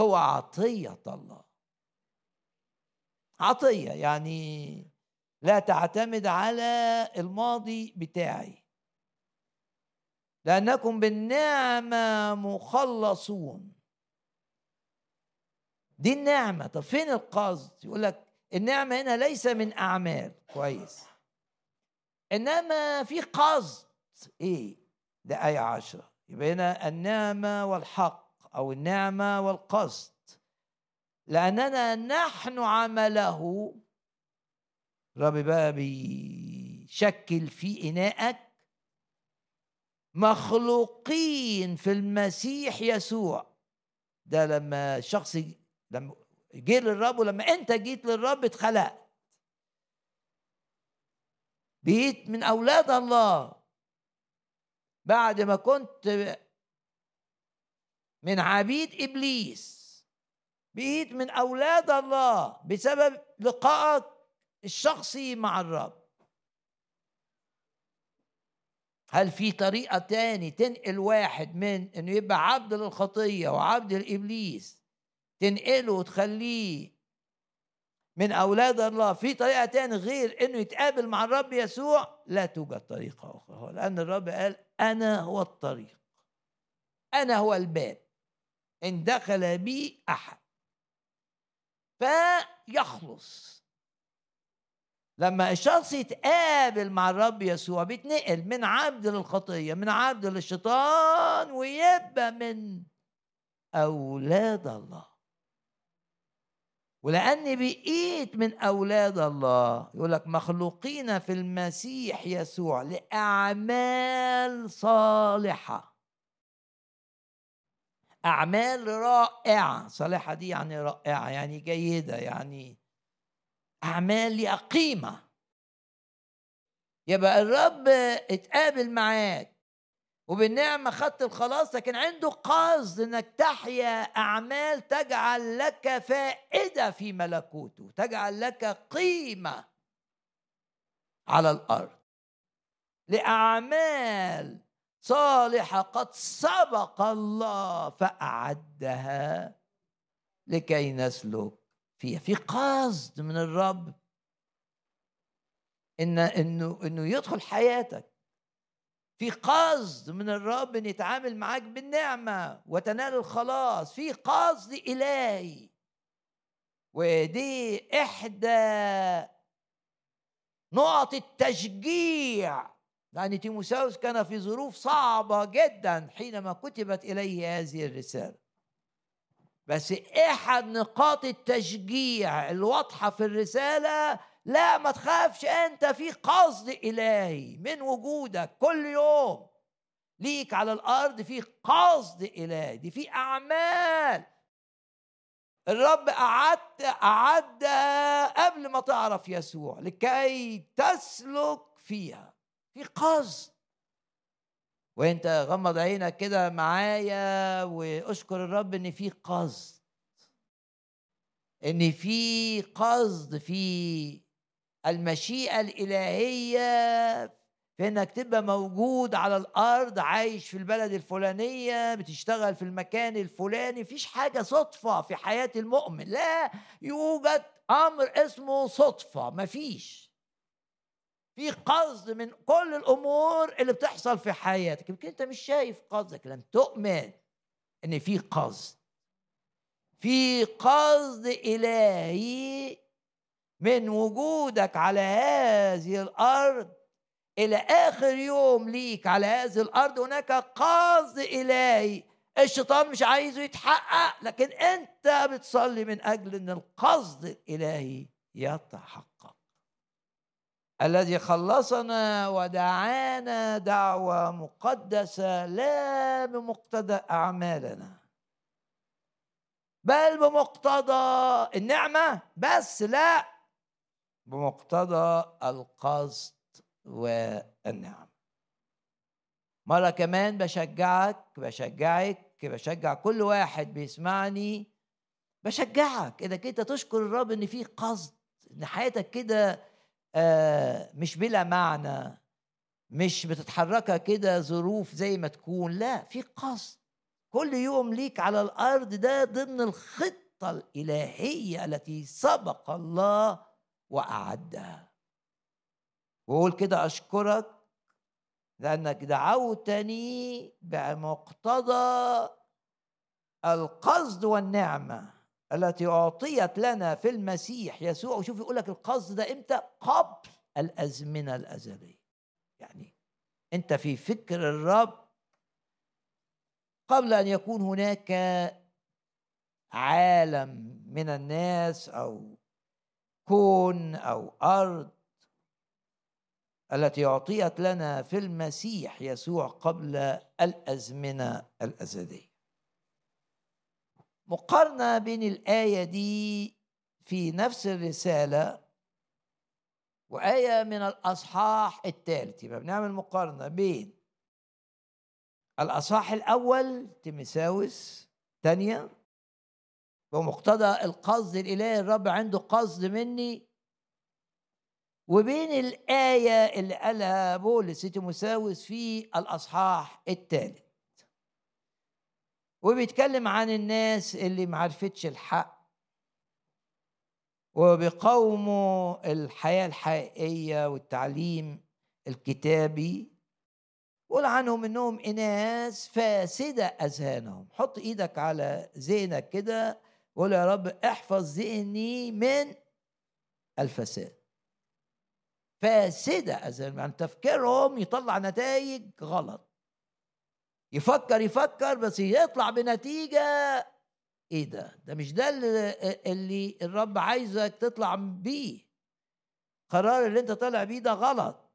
هو عطية الله. عطية يعني لا تعتمد على الماضي بتاعي. لأنكم بالنعمة مخلصون. دي النعمة. طب فين القصد؟ يقول لك النعمة هنا ليس من أعمال. كويس. إنما في قصد إيه؟ ده آية عشرة. يبقى هنا النعمة والحق أو النعمة والقصد. لأننا نحن عمله. رب بقى بيشكل في إناءك مخلوقين في المسيح يسوع. ده لما شخص لما جه للرب ولما أنت جيت للرب اتخلقت. بقيت من أولاد الله. بعد ما كنت من عبيد إبليس بقيت من أولاد الله بسبب لقائك الشخصي مع الرب. هل في طريقة تاني تنقل واحد من إنه يبقى عبد للخطية وعبد لإبليس تنقله وتخليه من أولاد الله. في طريقة تاني غير إنه يتقابل مع الرب يسوع؟ لا توجد طريقة أخرى. لأن الرب قال أنا هو الطريق. أنا هو الباب. إن دخل بي أحد. فيخلص. لما الشخص يتقابل مع الرب يسوع بيتنقل من عبد للخطية من عبد للشيطان ويبقى من أولاد الله. ولأني بقيت من أولاد الله. يقول لك مخلوقين في المسيح يسوع لأعمال صالحة. أعمال رائعة. صالحة دي يعني رائعة يعني جيدة يعني أعمال ليها قيمة. يبقى الرب اتقابل معاك. وبالنعمة خدت الخلاص لكن عنده قصد إنك تحيا أعمال تجعل لك فائدة في ملكوته تجعل لك قيمة على الأرض. لأعمال صالحة قد سبق الله فأعدها لكي نسلك فيها. في قصد من الرب ان انه إنه يدخل حياتك. في قصد من الرب إن يتعامل معاك بالنعمة وتنال الخلاص. في قصد إلهي. ودي إحدى نقط التشجيع. لأن تيموساوس كان في ظروف صعبة جدا حينما كتبت إليه هذه الرسالة. بس احد نقاط التشجيع الواضحة في الرسالة لا ما تخافش أنت في قصد إلهي من وجودك كل يوم. ليك على الأرض في قصد إلهي دي في أعمال. الرب أعد أعد قبل ما تعرف يسوع لكي تسلك فيها في قصد. وأنت غمض عينك كده معايا وأشكر الرب إن في قصد. إن في قصد في المشيئة الإلهية في إنك تبقى موجود على الأرض عايش في البلد الفلانية بتشتغل في المكان الفلاني. مفيش حاجة صدفة في حياة المؤمن. لا يوجد أمر اسمه صدفة. مفيش. في قصد من كل الأمور اللي بتحصل في حياتك. يمكن أنت مش شايف قصدك لم تؤمن إن في قصد. في قصد إلهي من وجودك على هذه الأرض. إلى آخر يوم ليك على هذه الأرض هناك قصد إلهي. الشيطان مش عايزه يتحقق لكن أنت بتصلي من أجل إن القصد الإلهي يتحقق. الذي خلصنا ودعانا دعوة مقدسة لا بمقتضى أعمالنا بل بمقتضى النعمة. بس لا بمقتضى القصد والنعم. مرة كمان بشجعك بشجعك بشجع كل واحد بيسمعني بشجعك إنك أنت تشكر الرب إن في قصد إن حياتك كده آه مش بلا معنى مش بتتحركها كده ظروف زي ما تكون لا في قصد. كل يوم ليك على الأرض ده ضمن الخطة الإلهية التي سبق الله وأعدها. وقول كده أشكرك لأنك دعوتني بمقتضى القصد والنعمة التي أعطيت لنا في المسيح يسوع. وشوف يقول لك القصد ده إمتى؟ قبل الأزمنة الأزلية. يعني أنت في فكر الرب قبل أن يكون هناك عالم من الناس أو كون أو أرض التي أعطيت لنا في المسيح يسوع قبل الأزمنة الأزلية. مقارنة بين الآية دي في نفس الرسالة وآية من الأصحاح الثالث. يبقى بنعمل مقارنة بين الأصحاح الأول تيمساوس ثانية بمقتضى القصد الإلهي الرب عنده قصد مني. وبين الآية اللي قالها بولس تيموساوس في الأصحاح الثالث. وبيتكلم عن الناس اللي معرفتش الحق. وبيقاوموا الحياة الحقيقية والتعليم الكتابي. قول عنهم إنهم اناس فاسدة أذهانهم. حط إيدك على ذهنك كده. وقول يا رب احفظ ذهني من الفساد. فاسدة أذهان يعني تفكيرهم يطلع نتائج غلط. يفكر يفكر بس يطلع بنتيجة إيه ده؟ ده مش ده اللي, الرب عايزك تطلع بيه. القرار اللي أنت طالع بيه ده غلط.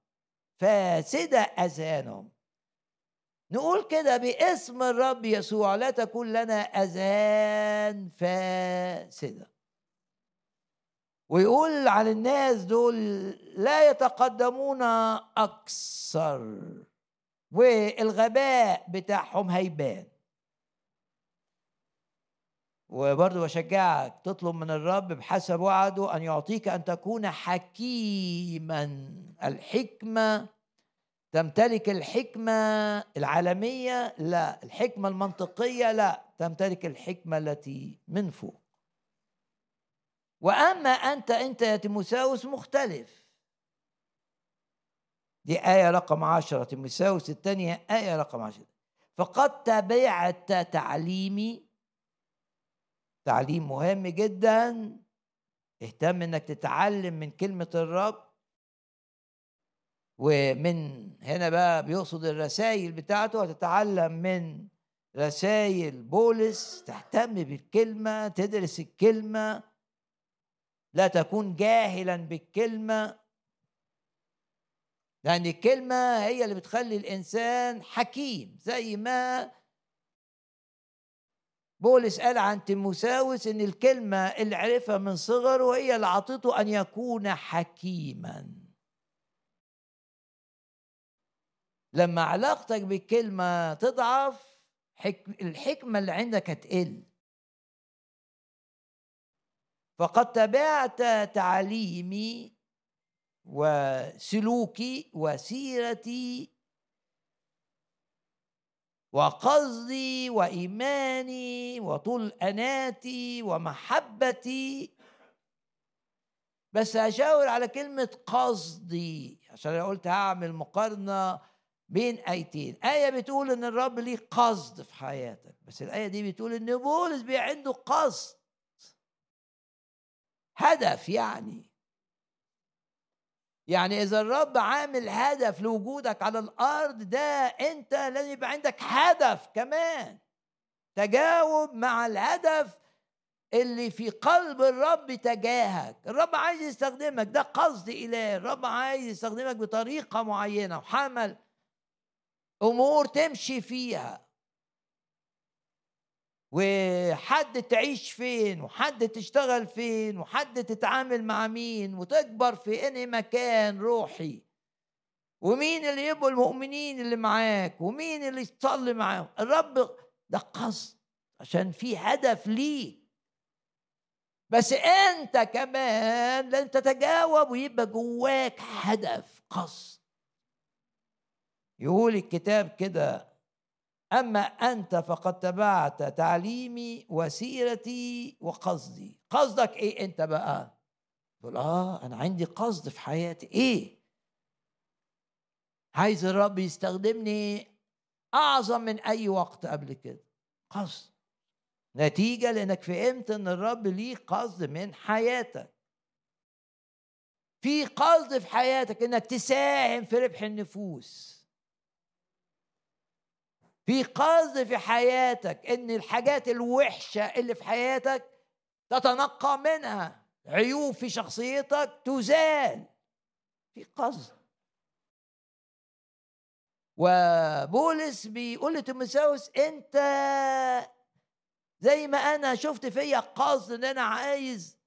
فاسدة أذهانهم. نقول كده باسم الرب يسوع لا تكون لنا أذهان فاسدة. ويقول عن الناس دول لا يتقدمون أكثر والغباء بتاعهم هيبان. وبرضه بشجعك تطلب من الرب بحسب وعده أن يعطيك أن تكون حكيما. الحكمة تمتلك الحكمة العالمية؟ لا. الحكمة المنطقية؟ لا. تمتلك الحكمة التي من فوق. وأما أنت أنت يا تيموساوس مختلف. دي آية رقم عشرة. تيموساوس الثانية آية رقم عشرة. فقد تبعت تعليمي. تعليم مهم جدا. اهتم إنك تتعلم من كلمة الرب. ومن هنا بقى بيقصد الرسائل بتاعته هتتعلم من رسائل بولس تهتم بالكلمة تدرس الكلمة لا تكون جاهلا بالكلمة. لأن الكلمة هي اللي بتخلي الإنسان حكيم زي ما بولس قال عن تيموساوس إن الكلمة اللي عرفها من صغره هي اللي اعطته أن يكون حكيما. لما علاقتك بالكلمة تضعف الحكمة اللي عندك هتقل. فقد تبعت تعليمي وسلوكي وسيرتي وقصدي وإيماني وطول أناتي ومحبتي. بس هشاور على كلمة قصدي عشان أنا قلت هعمل مقارنة بين آيتين. آية بتقول إن الرب ليه قصد في حياتك بس الآية دي بتقول إن بولس بي عنده قصد. هدف يعني. يعني إذا الرب عامل هدف لوجودك على الأرض ده أنت لازم يبقى عندك هدف كمان. تجاوب مع الهدف اللي في قلب الرب تجاهك. الرب عايز يستخدمك ده قصد إله. الرب عايز يستخدمك بطريقة معينة وحمل أمور تمشي فيها. وحد تعيش فين وحد تشتغل فين وحد تتعامل مع مين وتكبر في أنهي مكان روحي. ومين اللي يبقوا المؤمنين اللي معاك ومين اللي تصلي معاهم؟ الرب ده قصد عشان في هدف ليك. بس أنت كمان لازم تتجاوب ويبقى جواك هدف قصد. يقول الكتاب كده أما أنت فقد تبعت تعليمي وسيرتي وقصدي. قصدك إيه أنت بقى؟ تقول آه أنا عندي قصد في حياتي. إيه؟ عايز الرب يستخدمني أعظم من أي وقت قبل كده. قصد. نتيجة لأنك فهمت أن الرب ليه قصد من حياتك. في قصد في حياتك أنك تساهم في ربح النفوس. في قصد في حياتك إن الحاجات الوحشة اللي في حياتك تتنقى منها. عيوب في شخصيتك تزال. في قصد. وبولس بيقول لتيموثاوس أنت زي ما أنا شفت فيا قصد إن أنا عايز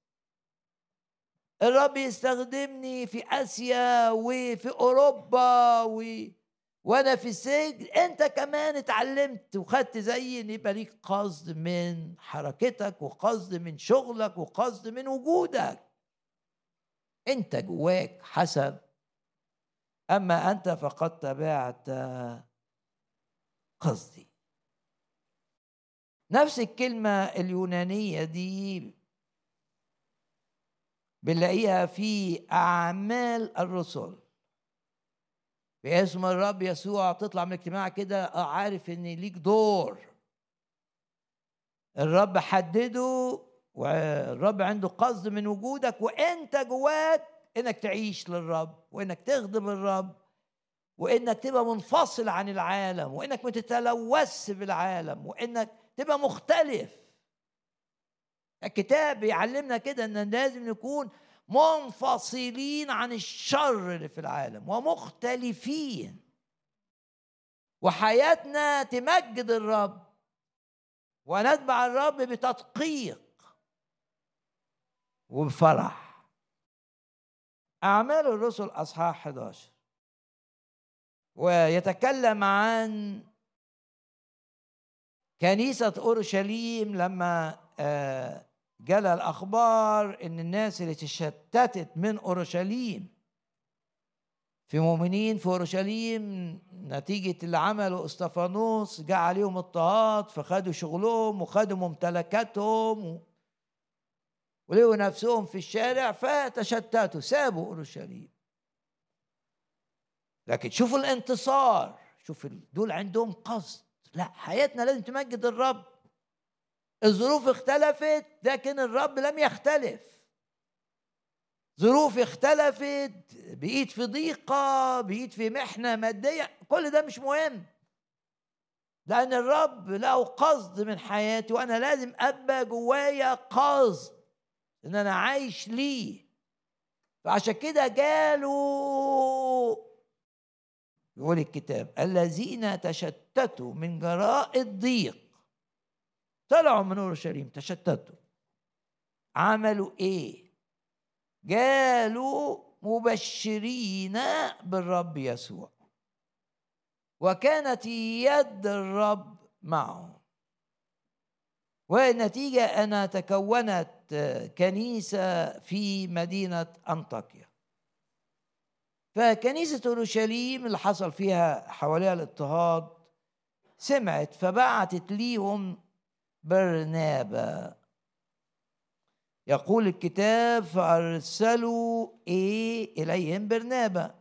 الرب يستخدمني في آسيا وفي أوروبا و وأنا في السجن انت كمان اتعلمت وخدت زي إن يبقى ليك قصد من حركتك وقصد من شغلك وقصد من وجودك. انت جواك حسب. أما أنت فقد تبعت قصدي. نفس الكلمة اليونانية دي بنلاقيها في أعمال الرسل. باسم الرب يسوع تطلع من الاجتماع كده آه، عارف إن ليك دور. الرب حدده والرب عنده قصد من وجودك وأنت جواك إنك تعيش للرب وإنك تخدم الرب وإنك تبقى منفصل عن العالم وإنك ما تتلوث بالعالم وإنك تبقى مختلف. الكتاب بيعلمنا كده إن لازم نكون منفصلين عن الشر اللي في العالم ومختلفين. وحياتنا تمجد الرب ونتبع الرب بتدقيق وبفرح. أعمال الرسل أصحاح 11 ويتكلم عن كنيسة أورشليم لما آه جالها الأخبار إن الناس اللي تشتتت من أورشليم في مؤمنين في أورشليم نتيجة اللي عمله استفانوس جاء عليهم اضطهاد فخدوا شغلهم وخدوا ممتلكاتهم و... ولقوا نفسهم في الشارع فتشتتوا سابوا أورشليم. لكن شوفوا الانتصار شوف دول عندهم قصد. لا حياتنا لازم تمجد الرب. الظروف اختلفت لكن الرب لم يختلف. ظروف اختلفت بقيت في ضيقة بقيت في محنة مادية كل ده مش مهم. لأن الرب له قصد من حياتي وأنا لازم أبقى جوايا قصد إن أنا عايش ليه. فعشان كده جاله يقول الكتاب الذين تشتتوا من جراء الضيق طلعوا من اورشليم تشتتوا. عملوا إيه؟ قالوا مبشرين بالرب يسوع. وكانت يد الرب معه والنتيجة أنا تكونت كنيسة في مدينة أنطاكيا. فكنيسة أورشليم اللي حصل فيها حواليها الاضطهاد سمعت فبعتت ليهم برنابا يقول الكتاب فأرسلوا إيه؟ إليهم برنابا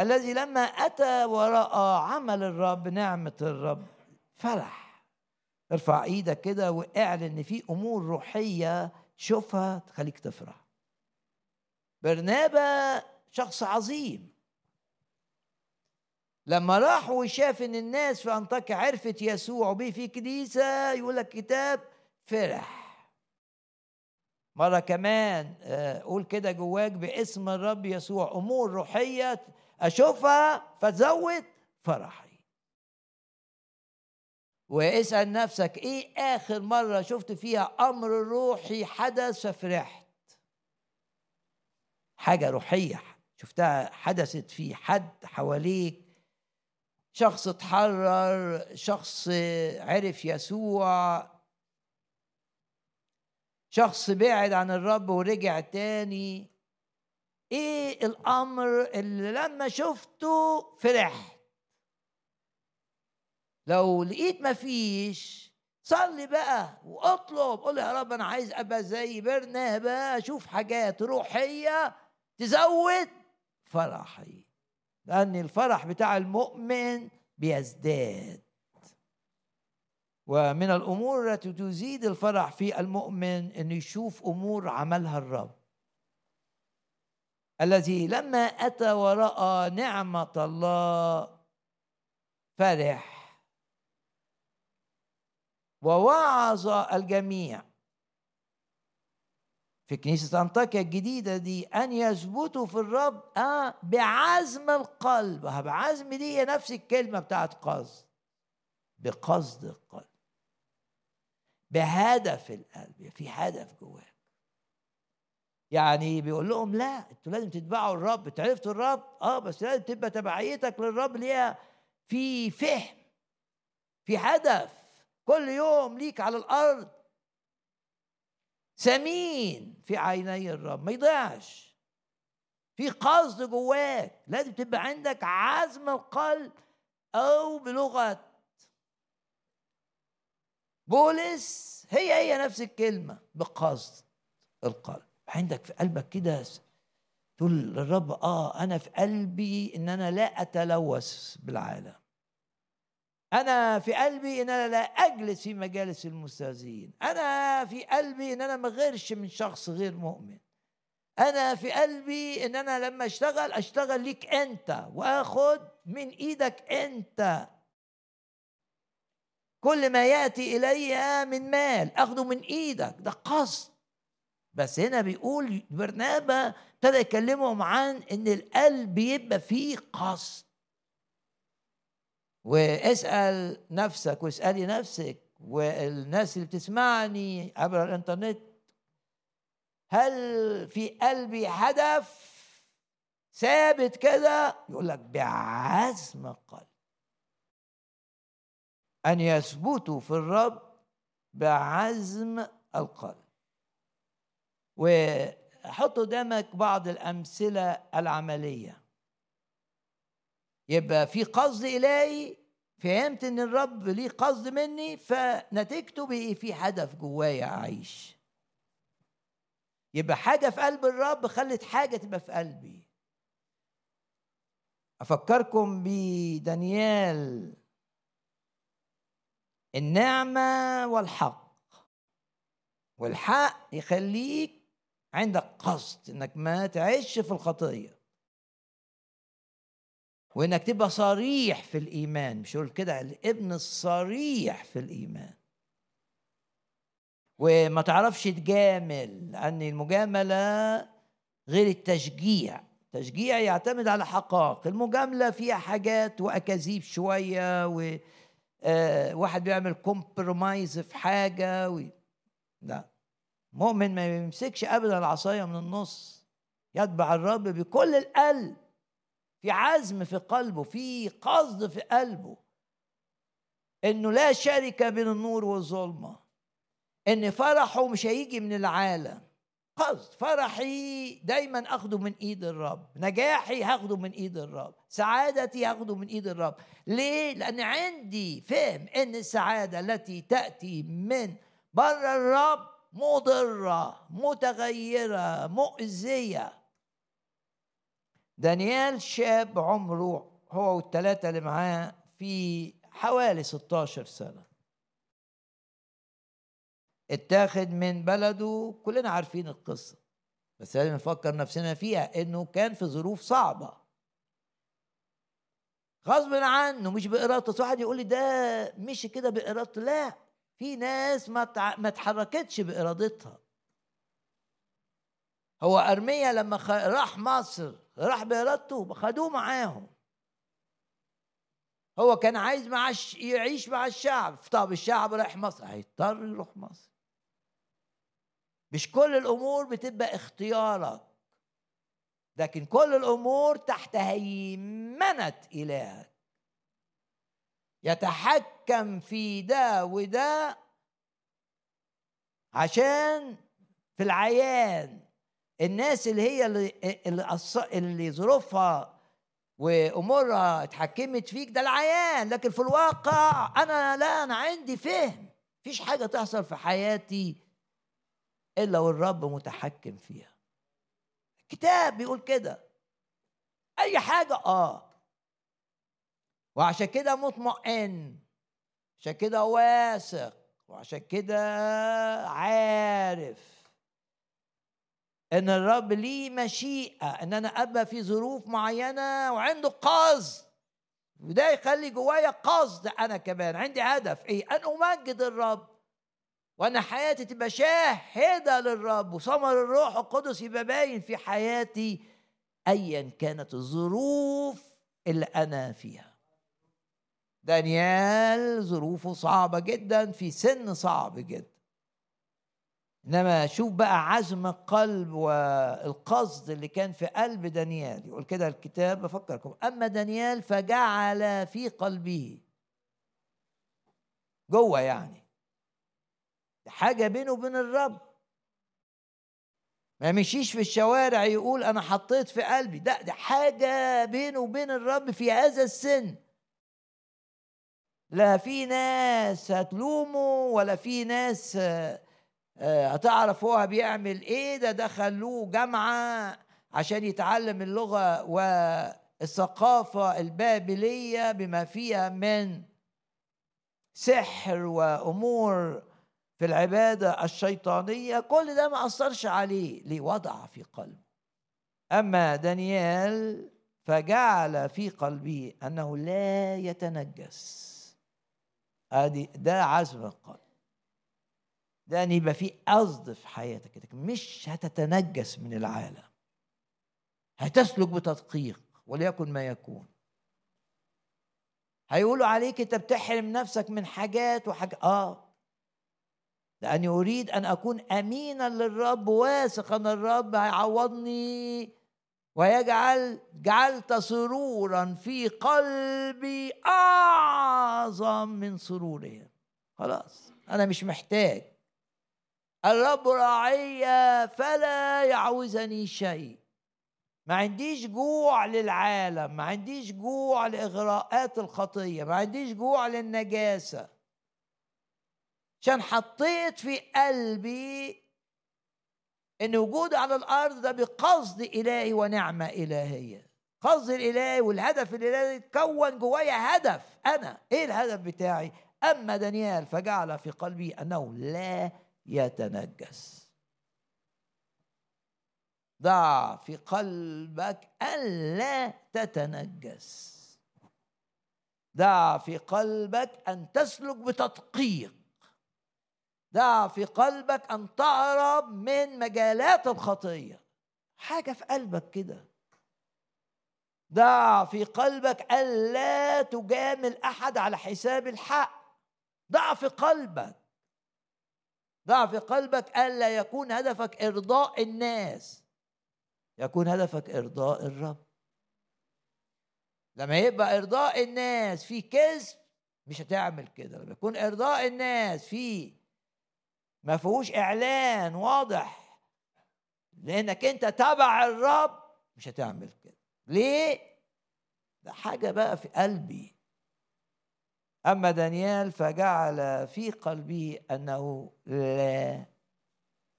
الذي لما أتى ورأى عمل الرب نعمة الرب فرح ارفع إيدك كده وإعلن إن في أمور روحية شوفها تخليك تفرح. برنابا شخص عظيم. لما راح وشاف إن الناس في أنطاكيا عرفت يسوع وبيه في كنيسة يقول لك كتاب فرح. مرة كمان آه، قول كده جواك باسم الرب يسوع أمور روحية أشوفها فتزود فرحي. واسأل نفسك إيه آخر مرة شفت فيها أمر روحي حدث ففرحت؟ حاجة روحية شفتها حدثت في حد حواليك شخص اتحرر شخص عرف يسوع. شخص بعد عن الرب ورجع تاني. إيه الأمر اللي لما شفته فرحت؟ لو لقيت مفيش صلي بقى واطلب. قول يا رب أنا عايز أبقى زي برنابا أشوف حاجات روحية تزود فرحي. لأن الفرح بتاع المؤمن بيزداد. ومن الأمور التي تزيد الفرح في المؤمن انه يشوف أمور عملها الرب. الذي لما أتى ورأى نعمة الله فرح. ووعظ الجميع. في كنيسة أنطاكيا الجديدة دي أن يثبتوا في الرب آه بعزم القلب. بعزم دي هي نفس الكلمة بتاعت قصد. بقصد القلب. بهدف القلب. في هدف جواك. يعني بيقول لهم لا أنتوا لازم تتبعوا الرب. أنتوا عرفتوا الرب؟ آه بس لازم تبقى تبعيتك للرب ليها في فهم في هدف. كل يوم ليك على الأرض. ثمين في عيني الرب. ما يضيعش. في قصد جواك. لازم تبقى عندك عزم القلب أو بلغة. بولس هي هي نفس الكلمة. بقصد القلب. عندك في قلبك كده تقول للرب آه أنا في قلبي إن أنا لا أتلوث بالعالم. أنا في قلبي إن أنا لا أجلس في مجالس المستهزئين. أنا في قلبي إن أنا ما غيرش من شخص غير مؤمن. أنا في قلبي إن أنا لما أشتغل أشتغل ليك أنت وآخد من إيدك أنت. كل ما يأتي إلي من مال أخده من إيدك. ده قصد. بس هنا بيقول برنابا ابتدى يكلمهم عن إن القلب يبقى فيه قصد. واسأل نفسك واسألي نفسك والناس اللي بتسمعني عبر الإنترنت هل في قلبي هدف ثابت كده؟ يقول لك بعزم القلب. أن يثبتوا في الرب بعزم القلب. وحط قدامك بعض الأمثلة العملية. يبقى في قصد إلهي فهمت إن الرب ليه قصد مني فنتيجته بقي في هدف جوايا أعيش. يبقى حاجة في قلب الرب خلت حاجة تبقى في قلبي. أفكركم بدانيال. النعمة والحق. والحق يخليك عندك قصد إنك ما تعيش في الخطية. وإنك تبقى صريح في الإيمان. مش يقول كده الابن الصريح في الإيمان. وما تعرفش تجامل لأن المجاملة غير التشجيع. التشجيع يعتمد على حقائق. المجاملة فيها حاجات وأكاذيب شوية و آه واحد بيعمل كومبرومايز في حاجة و... لا. مؤمن ما يمسكش ابدا العصاية من النص. يتبع الرب بكل القلب. في عزم في قلبه في قصد في قلبه إنه لا شركه بين النور والظلمة إن فرحه مش هيجي من العالم. قصد فرحي دايما أخده من إيد الرب نجاحي هاخده من إيد الرب سعادتي هاخده من إيد الرب. ليه؟ لأن عندي فهم إن السعادة التي تأتي من بره الرب مضرة متغيرة مؤذية. دانيال شاب عمره هو والثلاثه اللي معاه في حوالي 16 سنة. اتاخد من بلده كلنا عارفين القصة بس لازم نفكر نفسنا فيها إنه كان في ظروف صعبة. غصب عنه مش بإرادته. واحد يقول لي ده مشي كده بإرادته. لا في ناس ما ما اتحركتش بإرادتها. هو أرميا لما راح مصر راح بإرادته خدوه معاهم. هو كان عايز مع يعيش مع الشعب. طب الشعب رايح مصر هيضطر يروح مصر. مش كل الأمور بتبقى اختيارك. لكن كل الأمور تحت هيمنة إلهك. يتحكم في ده وده عشان في العيان. الناس اللي هي اللي اللي, ظروفها وأمورها اتحكمت فيك ده العيان. لكن في الواقع أنا لا أنا عندي فهم. مفيش حاجة تحصل في حياتي إلا والرب متحكم فيها. الكتاب بيقول كده. أي حاجة آه. وعشان كده مطمئن. عشان كده واثق. وعشان كده عارف. إن الرب ليه مشيئة إن أنا أبقى في ظروف معينة وعنده قصد. وده يخلي جوايا قصد أنا كمان عندي هدف. إيه؟ أن أمجد الرب. وأنا حياتي تبقى شاهدة للرب. وثمر الروح القدس يبقى باين في حياتي ايا كانت الظروف اللي أنا فيها. دانيال ظروفه صعبة جدا في سن صعب جدا. إنما شوف بقى عزم القلب والقصد اللي كان في قلب دانيال. يقول كده الكتاب بفكركم. أما دانيال فجعل في قلبه. جوه يعني. حاجة بينه وبين الرب. ما مشيش في الشوارع يقول أنا حطيت في قلبي. ده ده حاجة بينه وبين الرب في هذا السن. لا في ناس هتلومه ولا في ناس هتعرف هو بيعمل إيه؟ ده دخلوه جامعة عشان يتعلم اللغة والثقافة البابلية بما فيها من سحر وأمور في العبادة الشيطانية. كل ده ما أثرش عليه ليه وضع في قلبه. أما دانيال فجعل في قلبه أنه لا يتنجس. ادي ده عزم القلب. ده إن يبقى في قصد في حياتك مش هتتنجس من العالم. هتسلك بتدقيق وليكن ما يكون. هيقولوا عليك أنت بتحرم نفسك من حاجات وحاجات آه. لأني أريد أن أكون أمينا للرب واثقا الرب هيعوضني ويجعل جعلت سرورا في قلبي أعظم من سرورهم. خلاص أنا مش محتاج. الرب راعي فلا يعوزني شيء. ما عنديش جوع للعالم ما عنديش جوع لإغراءات الخطية ما عنديش جوع للنجاسة. عشان حطيت في قلبي إن وجودي على الأرض ده بقصد إلهي ونعمة إلهية. قصد الإلهي والهدف الإلهي تكون جوايا هدف. أنا إيه الهدف بتاعي؟ أما دانيال فجعل في قلبي أنه لا يتنجس. ضع في قلبك ألا تتنجس. ضع في قلبك أن تسلك بتدقيق. دع في قلبك أن تهرب من مجالات الخطية. حاجة في قلبك كده. ضع في قلبك ألا تجامل أحد على حساب الحق. ضع في قلبك. ضع في قلبك ألا يكون هدفك إرضاء الناس. يكون هدفك إرضاء الرب. لما يبقى إرضاء الناس في كذب مش هتعمل كده. لما يكون إرضاء الناس في ما فيهوش إعلان واضح لأنك أنت تبع الرب مش هتعمل كده. ليه؟ ده حاجة بقى في قلبي. أما دانيال فجعل في قلبه أنه لا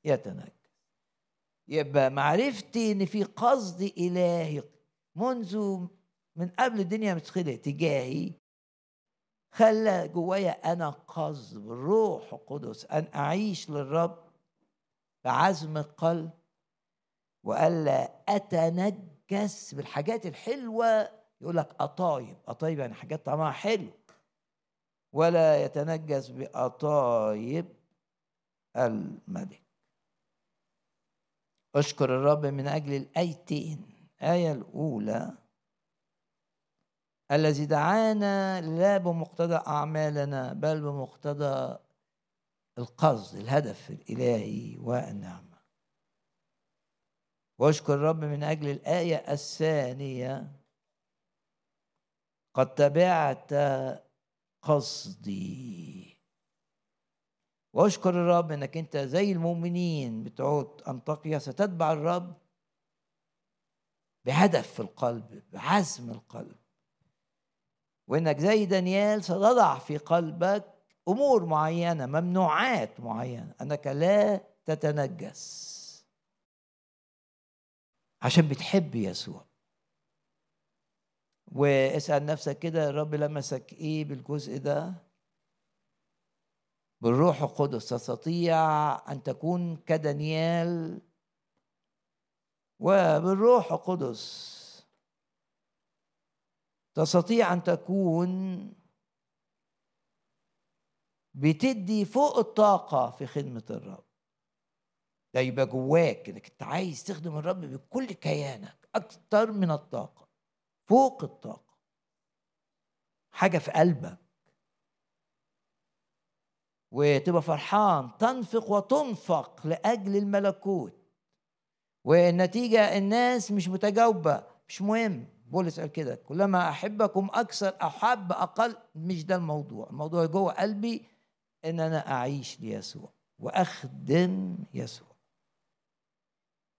يتنجس يبقى معرفتي إن في قصد إلهي منذ من قبل الدنيا ما تجاهي خلى جوايا أنا قصد بالروح القدس أن أعيش للرب بعزم القلب والا اتنجس بالحاجات الحلوة. يقول لك أطايب أطايب يعني حاجات طعمها حلو. ولا يتنجس بأطايب الملك. أشكر الرب من أجل الأيتين. الايه الأولى. الذي دعانا لا بمقتضى أعمالنا بل بمقتضى القصد الهدف الإلهي والنعمة. وأشكر الرب من أجل الآية الثانية. قد تبعت قصدي. واشكر الرب إنك أنت زي المؤمنين بتوع انطاكيا ستتبع الرب بهدف في القلب بعزم القلب. وإنك زي دانيال ستضع في قلبك أمور معينة ممنوعات معينة أنك لا تتنجس. عشان بتحب يسوع. واسأل نفسك كده الرب لمسك إيه بالجزء ده بالروح القدس تستطيع أن تكون كدانيال وبالروح القدس. تستطيع أن تكون بتدي فوق الطاقة في خدمة الرب. ده يبقى جواك إنك أنت عايز تخدم الرب بكل كيانك أكتر من الطاقة. فوق الطاقة. حاجة في قلبك. وتبقى فرحان تنفق وتنفق لأجل الملكوت. والنتيجة الناس مش متجاوبة مش مهم. بولس قال كده كلما أحبكم أكثر أحب أقل مش ده الموضوع. الموضوع جوه قلبي إن أنا أعيش ليسوع وأخدم يسوع.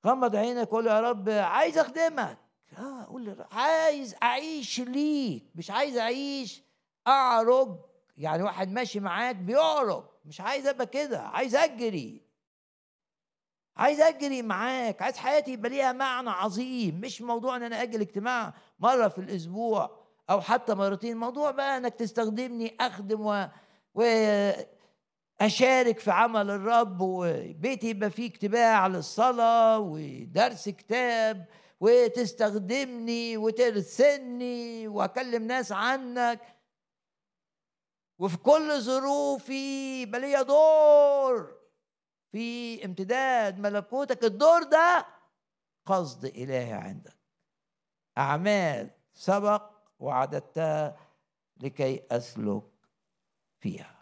غمض عينك قول يا رب عايز أخدمك. آه قول عايز أعيش ليك مش عايز أعيش أعرج. يعني واحد ماشي معاك بيعرج مش عايز أبقى كده عايز أجري. عايز أجري معاك عايز حياتي يبقى ليها معنى عظيم. مش موضوع إن أنا أجي الاجتماع مرة في الأسبوع أو حتى مرتين. موضوع بقى إنك تستخدمني أخدم و... و... اشارك في عمل الرب وبيتي يبقى فيه اجتماع للصلاة ودرس كتاب وتستخدمني وترسلني وأكلم ناس عنك. وفي كل ظروفي يبقى دور. في امتداد ملكوتك. الدور ده قصد إلهي عندك. أعمال سبق وعددتها لكي أسلك فيها.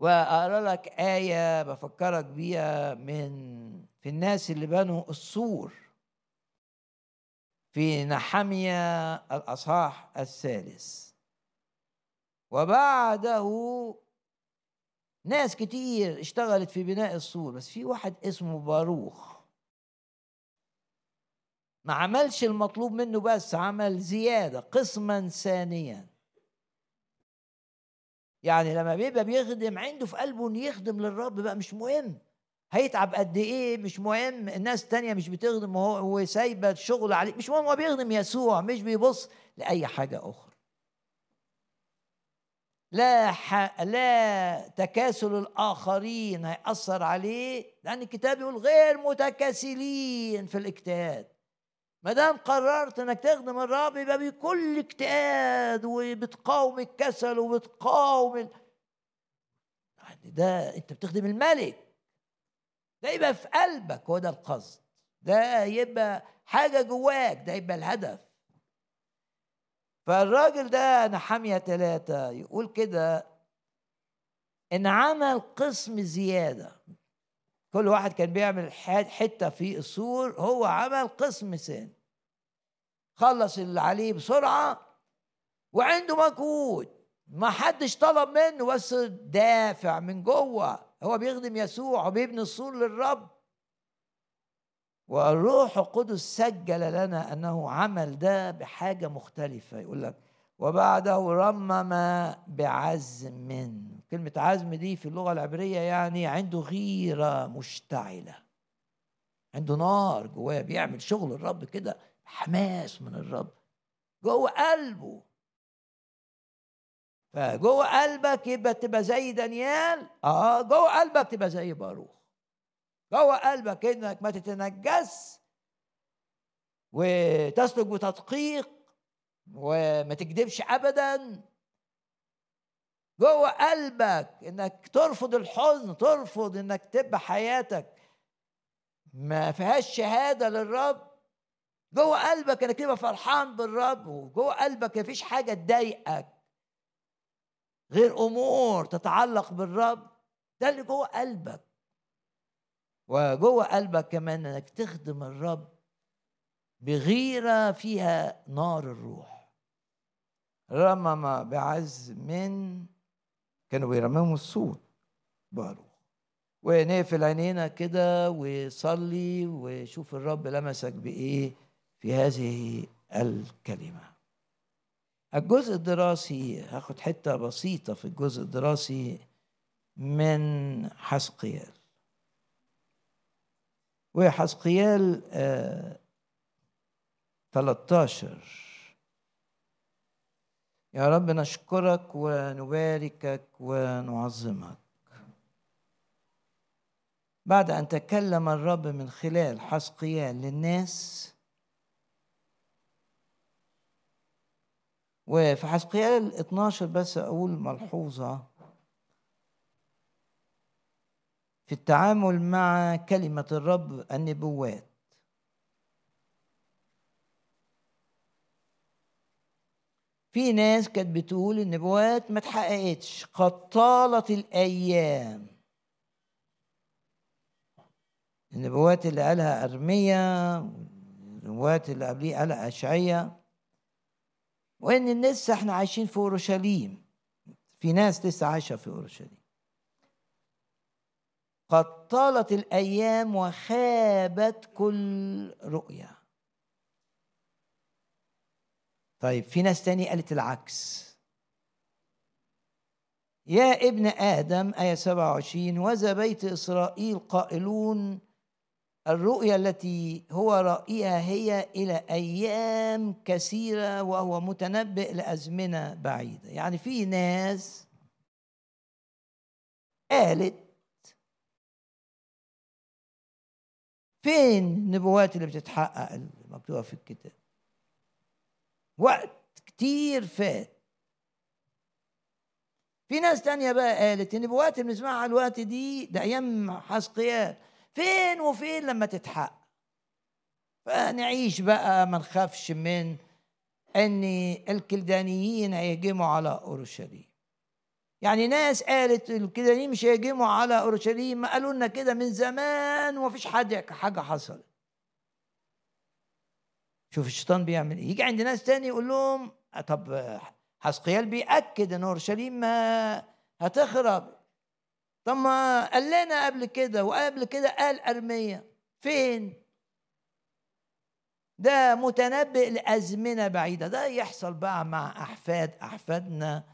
وأقرأ لك آية بفكرك بيها من في الناس اللي بنوا السور في نحمية الأصحاح الثالث. وبعده ناس كتير اشتغلت في بناء السور بس في واحد اسمه باروخ. ما عملش المطلوب منه بس عمل زيادة قسما ثانيا. يعني لما بيبقى بيخدم عنده في قلبه يخدم للرب بقى مش مهم. هيتعب قد إيه مش مهم. الناس التانية مش بتخدم وهو سايبة الشغل عليه. مش مهم هو بيخدم يسوع مش بيبص لأي حاجة أخرى. لا ح... لا تكاسل الآخرين هيأثر عليه لأن الكتاب يقول غير متكاسلين في الاجتهاد. ما دام قررت إنك تخدم الرب يبقى بكل اجتهاد وبتقاوم الكسل وبتقاوم ال... يعني ده أنت بتخدم الملك. ده يبقى في قلبك هو ده القصد. ده يبقى حاجة جواك ده يبقى الهدف. فالراجل ده نحامية ثلاثة يقول كده إن عمل قسم زيادة. كل واحد كان بيعمل حتة في السور هو عمل قسم ثاني. خلص اللي عليه بسرعة وعنده مجهود. ما حدش طلب منه بس دافع من جوه. هو بيخدم يسوع وبيبني السور للرب. والروح القدس سجل لنا أنه عمل ده بحاجة مختلفة. يقول لك وبعده رمم بعزم. كلمة عزم دي في اللغة العبرية يعني عنده غيرة مشتعلة. عنده نار جواه بيعمل شغل الرب كده حماس من الرب. جوه قلبه. فجوه قلبك يبقى تبقى زي دانيال؟ آه جوه قلبك تبقى زي باروخ. جوه قلبك إنك ما تتنجس وتسلك بتدقيق وما تكذبش ابدا. جوه قلبك إنك ترفض الحزن ترفض إنك تبقى حياتك ما فيهاش شهادة للرب. جوه قلبك إنك تبقى فرحان بالرب وجوه قلبك ما فيش حاجة تضايقك. غير أمور تتعلق بالرب ده اللي جوه قلبك. وجوه قلبك كمان إنك تخدم الرب بغيرة فيها نار الروح. رمم بعز من كانوا بيرمموا الصوت باروخ ونقفل عينينا كده وصلي وشوف الرب لمسك بإيه في هذه الكلمة. الجزء الدراسي هاخد حتة بسيطة في الجزء الدراسي من حسقيال. وحسقيال آه 13 يا رب نشكرك ونباركك ونعظمك. بعد أن تكلم الرب من خلال حسقيال للناس وفي حسقيال 12 بس أقول ملحوظة. في التعامل مع كلمة الرب النبوات. في ناس كانت بتقول النبوات ما اتحققتش قد طالت الأيام. النبوات اللي قالها أرميا النبوات اللي قبليه قالها اشعيا وإن لسه إحنا عايشين في أورشليم. في ناس لسه عايشة في أورشليم. قد طالت الأيام وخابت كل رؤية. طيب في ناس تاني قالت العكس. يا ابن آدم آية 27 وذا بيت إسرائيل قائلون الرؤيا التي هو رأيها هي إلى أيام كثيرة وهو متنبئ لأزمنة بعيدة. يعني في ناس قالت فين النبوات اللي بتتحقق المكتوبة في الكتاب؟ وقت كتير فات. في ناس تانية بقى قالت النبوات اللي بنسمعها الوقت دي ده أيام حسقيال. فين وفين لما تتحقق؟ فنعيش بقى ما نخافش من إن الكلدانيين هيهجموا على أورشليم. يعني ناس قالت الكلدانيين مش هيهجموا على أورشليم ما قالوا لنا كده من زمان ومفيش حد حاجة حصلت. شوف الشيطان بيعمل إيه. يجي عند ناس تاني يقول لهم طب حسقيال بيأكد إن أورشليم ما هتخرب. طب ما قال لنا قبل كده وقبل كده قال أرمية. فين؟ ده متنبئ لأزمنة بعيدة. ده يحصل بقى مع أحفاد. أحفادنا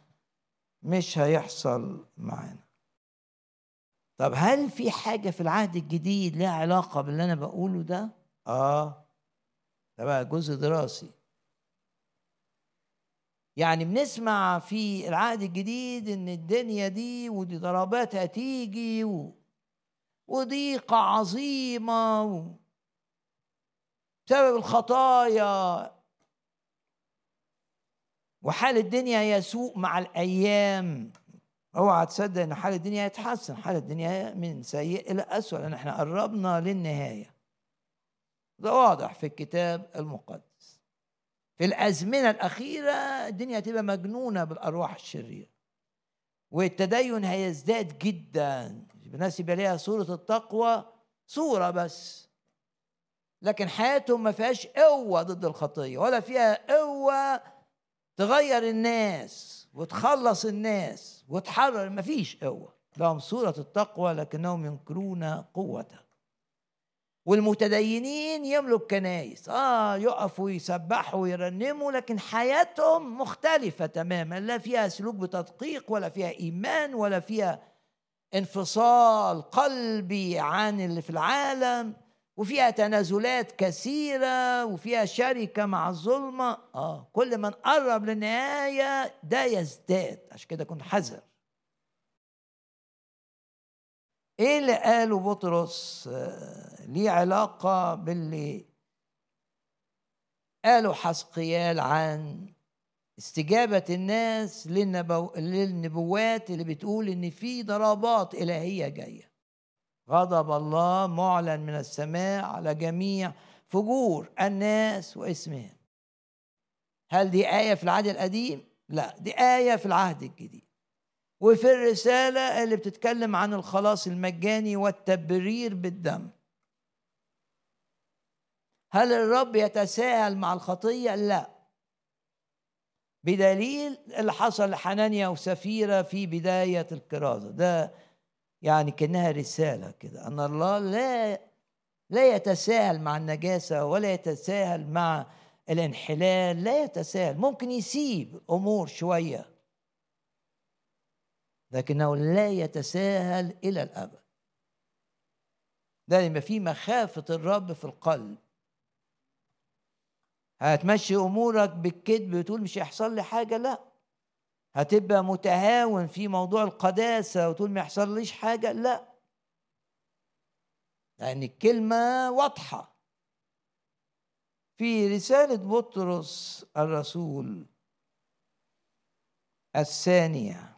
مش هيحصل معانا. طب هل في حاجة في العهد الجديد لها علاقة باللي أنا بقوله ده؟ آه. ده بقى جزء دراسي. يعني بنسمع في العهد الجديد إن الدنيا دي ودي ضربات هتيجي و... وضيقة عظيمة و... بسبب الخطايا. وحال الدنيا يسوء مع الأيام. اوعى تصدق إن حال الدنيا يتحسن. حال الدنيا من سيء إلى اسوء لأن إحنا قربنا للنهاية. ده واضح في الكتاب المقدس. في الأزمنة الأخيرة الدنيا هتبقى مجنونة بالأرواح الشريرة. والتدين هيزداد جدا. الناس يبقى ليها صورة التقوى صورة بس. لكن حياتهم ما فيهاش قوة ضد الخطية ولا فيها قوة تغير الناس وتخلص الناس وتحرر ما فيش قوة. لهم صورة التقوى لكنهم ينكرون قوتها. والمتدينين يملك كنايس آه يقفوا يسبحوا ويرنموا لكن حياتهم مختلفة تماما. لا فيها سلوك بتدقيق ولا فيها إيمان ولا فيها انفصال قلبي عن اللي في العالم. وفيها تنازلات كثيرة وفيها شركة مع الظلمة. آه كل ما نقرب للنهاية ده يزداد. عشان كده كنت حذر. إيه اللي قاله بطرس؟ آه، ليه علاقة باللي قاله حسقيال عن استجابة الناس للنبو... للنبوات اللي بتقول إن في ضربات إلهية جاية. غضب الله معلن من السماء على جميع فجور الناس واسمهم. هل دي آية في العهد القديم؟ لا دي آية في العهد الجديد. وفي الرسالة اللي بتتكلم عن الخلاص المجاني والتبرير بالدم. هل الرب يتساهل مع الخطية؟ لا. بدليل اللي حصل لحنانيا وسفيرة في بداية الكرازة ده يعني كأنها رسالة كده. أن الله لا لا يتساهل مع النجاسة ولا يتساهل مع الانحلال لا يتساهل. ممكن يسيب أمور شوية. لكنه لا يتساهل إلى الأبد. ده في مخافة الرب في القلب. هتمشي أمورك بالكذب وتقول مش هيحصل لي حاجة؟ لا. هتبقى متهاون في موضوع القداسة وتقول ما يحصليش حاجة؟ لا. لأن يعني الكلمة واضحة. في رسالة بطرس الرسول الثانية.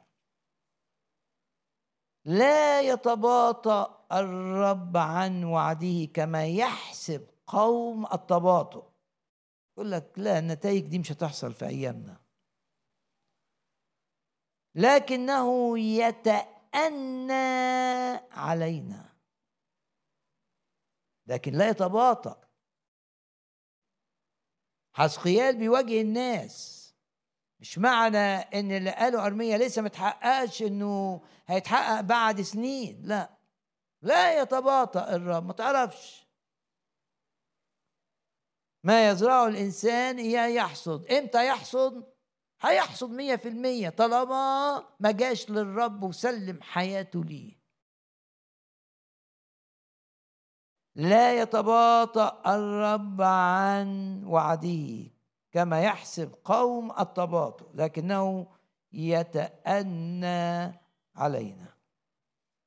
لا يتباطأ الرب عن وعده كما يحسب قوم التباطؤ. يقول لك لا النتائج دي مش هتحصل في أيامنا. لكنه يتأنى علينا. لكن لا يتباطأ. حسقيال بيواجه الناس. مش معنى إن اللي قاله ارميا لسه ما تحققش إنه هيتحقق بعد سنين. لا. لا يتباطأ الرب ما تعرفش. ما يزرعه الإنسان إياه يحصد. إمتى يحصد؟ هيحصد مية في المية طالما ما جاش للرب وسلم حياته ليه. لا يتباطأ الرب عن وعده كما يحسب قوم التباطؤ لكنه يتأنى علينا.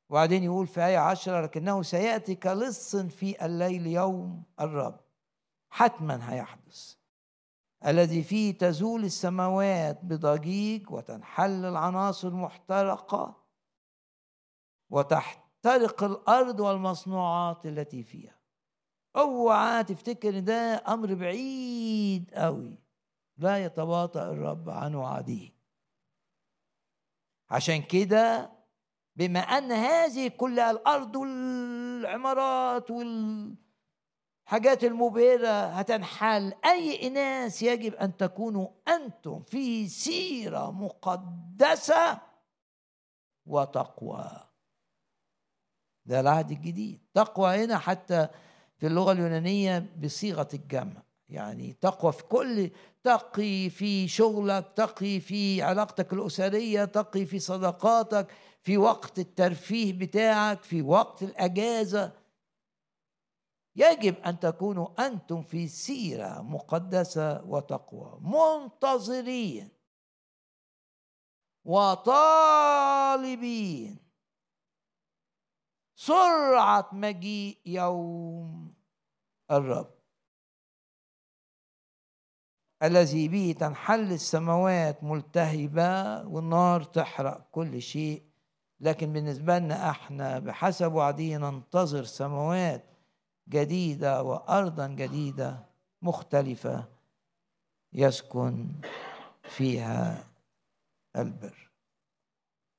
وبعدين يقول في آية عشرة لكنه سيأتي كلص في الليل يوم الرب. حتما هيحدث. الذي فيه تزول السماوات بضجيج وتنحل العناصر المحترقة وتحترق الأرض والمصنوعات التي فيها. أوعى تفتكر ده أمر بعيد قوي لا يتباطأ الرب عن وعده. عشان كده بما أن هذه كلها الأرض والعمارات والحاجات المبهرة هتنحل أي اناس يجب أن تكونوا أنتم في سيرة مقدسة وتقوى. ده العهد الجديد. تقوى هنا حتى في اللغة اليونانية بصيغة الجمع. يعني تقوى في كل تقي في شغلك تقي في علاقتك الأسرية تقي في صداقاتك في وقت الترفيه بتاعك في وقت الأجازة. يجب أن تكونوا أنتم في سيرة مقدسة وتقوى منتظرين وطالبين. سرعة مجيء يوم. الرب. الذي به تنحل السماوات ملتهبة والنار تحرق كل شيء. لكن بالنسبة لنا إحنا بحسب وعده ننتظر سماوات جديدة وأرضا جديدة مختلفة يسكن فيها البر.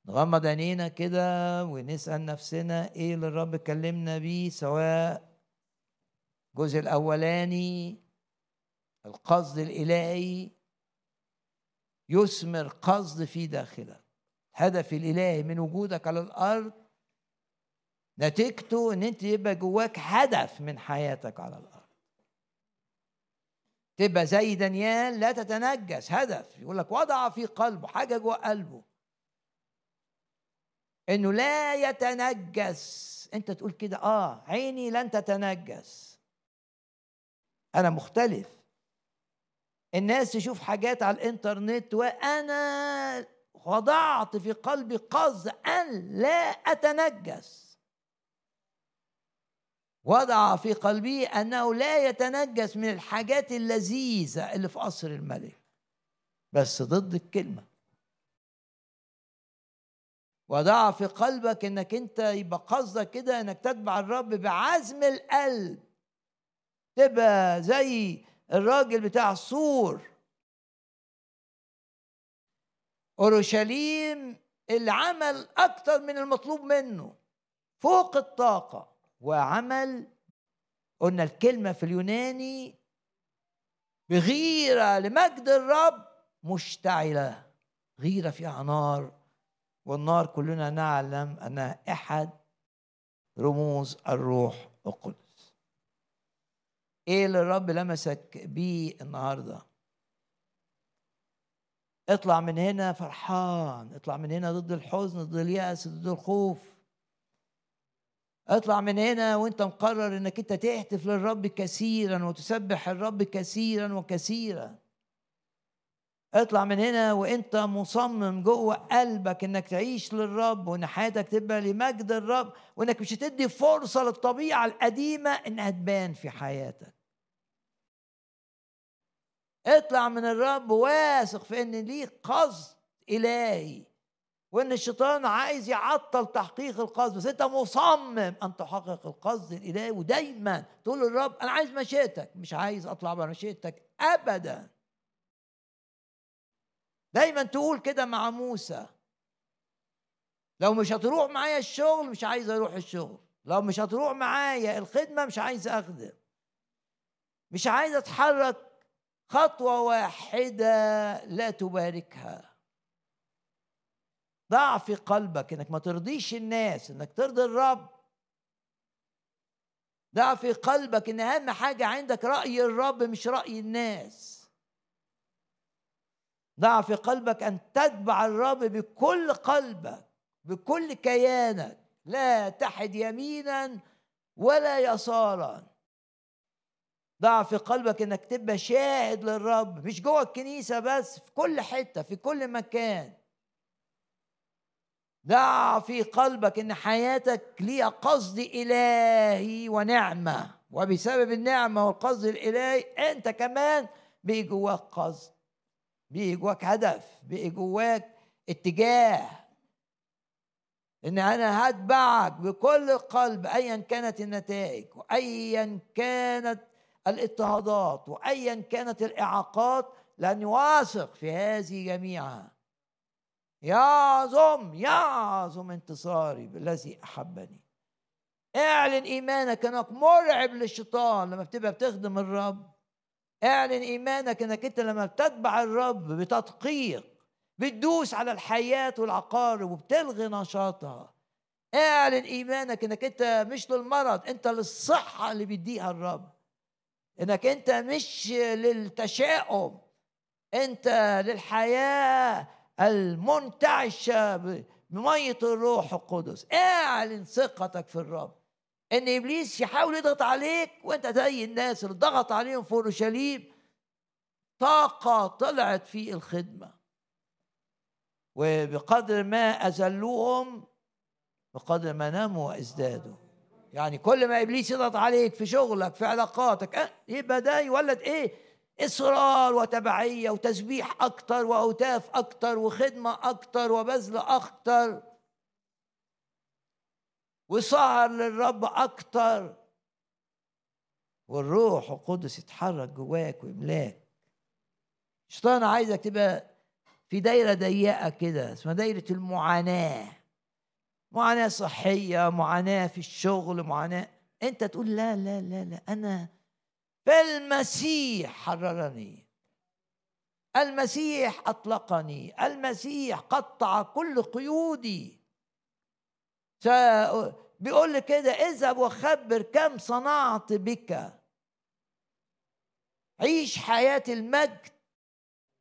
نغمض عينينا كده ونسأل نفسنا إيه اللي الرب كلمنا بيه سواء الجزء الأولاني القصد الإلهي يثمر قصد في داخلك. هدف الإلهي من وجودك على الأرض نتيجته إن أنت يبقى جواك هدف من حياتك على الأرض. تبقى زي دانيال لا تتنجس هدف. يقول لك وضع في قلبه حاجة جوه قلبه. إنه لا يتنجس. أنت تقول كده آه عيني لن تتنجس. أنا مختلف. الناس تشوف حاجات على الإنترنت وأنا وضعت في قلبي قصد أن لا أتنجس. وضع في قلبي أنه لا يتنجس من الحاجات اللذيذة اللي في قصر الملك. بس ضد الكلمة. وضع في قلبك إنك أنت يبقى قصدك كده إنك تتبع الرب بعزم القلب. تبقى زي الراجل بتاع السور. أورشليم اللي عمل أكتر من المطلوب منه فوق الطاقة. وعمل قلنا الكلمة في اليوناني بغيره لمجد الرب مشتعلة. غيرة فيها نار والنار كلنا نعلم أنها أحد رموز الروح. القدس إيه اللي الرب لمسك بيه النهارده؟ اطلع من هنا فرحان اطلع من هنا ضد الحزن ضد اليأس ضد الخوف. اطلع من هنا وانت مقرر انك انت تهتف للرب كثيرا وتسبح الرب كثيرا وكثيرا. اطلع من هنا وانت مصمم جوه قلبك انك تعيش للرب وان حياتك تبقى لمجد الرب وانك مش هتدي فرصة للطبيعة القديمة انها تبان في حياتك. اطلع من الرب واثق في ان ليه قصد إلهي وان الشيطان عايز يعطل تحقيق القصد بس انت مصمم ان تحقق القصد الإلهي ودايما تقول للرب أنا عايز مشيئتك مش عايز أطلع بمشيئتك ابدا. دايما تقول كده مع موسى. لو مش هتروح معايا الشغل مش عايز أروح الشغل. لو مش هتروح معايا الخدمة مش عايز أخدم. مش عايز أتحرك. خطوة واحدة لا تباركها. ضع في قلبك إنك ما ترضيش الناس إنك ترضي الرب. ضع في قلبك إن أهم حاجة عندك رأي الرب مش رأي الناس. ضع في قلبك أن تتبع الرب بكل قلبك بكل كيانك لا تحد يمينا ولا يسارا. ضع في قلبك إنك تبقى شاهد للرب مش جوه الكنيسة بس في كل حتة في كل مكان. ضع في قلبك إن حياتك ليها قصد إلهي ونعمة وبسبب النعمة والقصد الإلهي أنت كمان بيجي جواك قصد بقي جواك هدف بقي جواك اتجاه. إن أنا هتبعك بكل قلب ايا كانت النتائج وايا كانت الاضطهادات وايا كانت الإعاقات لاني واثق في هذه جميعها. يعظم يعظم انتصاري بالذي أحبني. اعلن إيمانك أنك مرعب للشيطان لما بتبقى بتخدم الرب. اعلن إيمانك إنك أنت لما بتتبع الرب بتدقيق بتدوس على الحياة والعقارب وبتلغي نشاطها. اعلن إيمانك إنك أنت مش للمرض أنت للصحة اللي بيديها الرب. إنك أنت مش للتشاؤم أنت للحياة المنتعشة بمية الروح القدس. اعلن ثقتك في الرب. إن إبليس يحاول يضغط عليك وأنت زي الناس اللي ضغط عليهم في أورشليم طاقة طلعت في الخدمة. وبقدر ما اذلوهم بقدر ما ناموا وإزدادوا. يعني كل ما إبليس يضغط عليك في شغلك في علاقاتك أه يبقى ده يولد إيه؟ إصرار وتبعية وتسبيح أكتر وأوتاف أكتر وخدمة أكتر وبذل أكتر وسهر للرب أكتر. والروح القدس يتحرك جواك ويملاك. الشيطان عايزك تبقى في دايرة ضيقة كده اسمها دايرة المعاناة. معاناة صحية معاناة في الشغل معاناة. أنت تقول لا لا لا لا أنا في المسيح حررني. المسيح أطلقني. المسيح قطع كل قيودي. بيقول لي كده اذهب وخبر كم صنعت بك؟ عيش حياة المجد.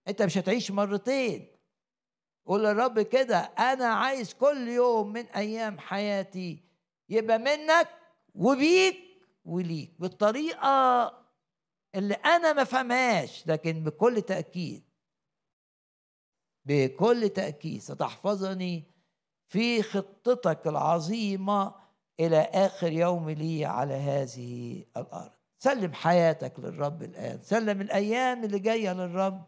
أنت مش هتعيش مرتين. قول للرب كده أنا عايز كل يوم من أيام حياتي يبقى منك وبيك وليك. بالطريقة اللي أنا ما فهمهاش لكن بكل تأكيد بكل تأكيد ستحفظني في خطتك العظيمة إلى آخر يوم لي على هذه الأرض. سلم حياتك للرب الآن. سلم الأيام اللي جاية للرب.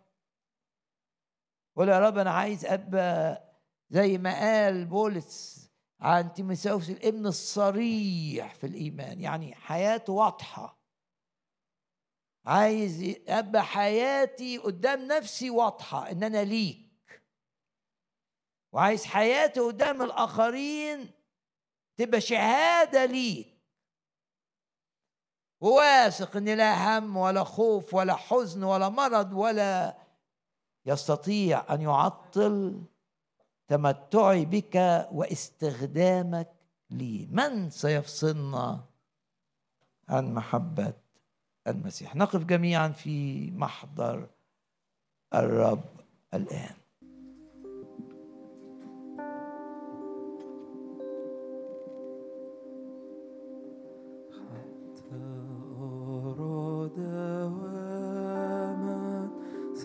قول يا رب أنا عايز أبقى زي ما قال بولس عن تيموثاوس الابن الصريح في الإيمان. يعني حياته واضحة. عايز أبقى حياتي قدام نفسي واضحة إن أنا ليك. وعايز حياتي قدام الآخرين تبقى شهادة ليك. وواثق إن لا هم ولا خوف ولا حزن ولا مرض ولا يستطيع أن يعطل تمتعي بك واستخدامك لي. من سيفصلنا عن محبة المسيح؟ نقف جميعا في محضر الرب الآن.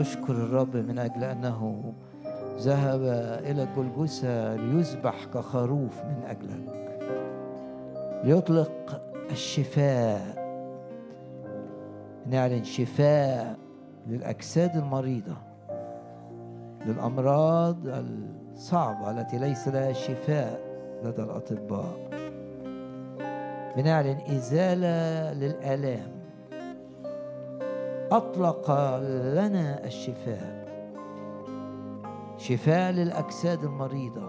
أشكر الرب من أجل أنه ذهب إلى جلجسة ليذبح كخروف من أجلك ليطلق الشفاء. نعلن شفاء للأجساد المريضة للأمراض الصعبة التي ليس لها شفاء لدى الأطباء. بنعلن إزالة للآلام. أطلق لنا الشفاء. شفاء للأجساد المريضة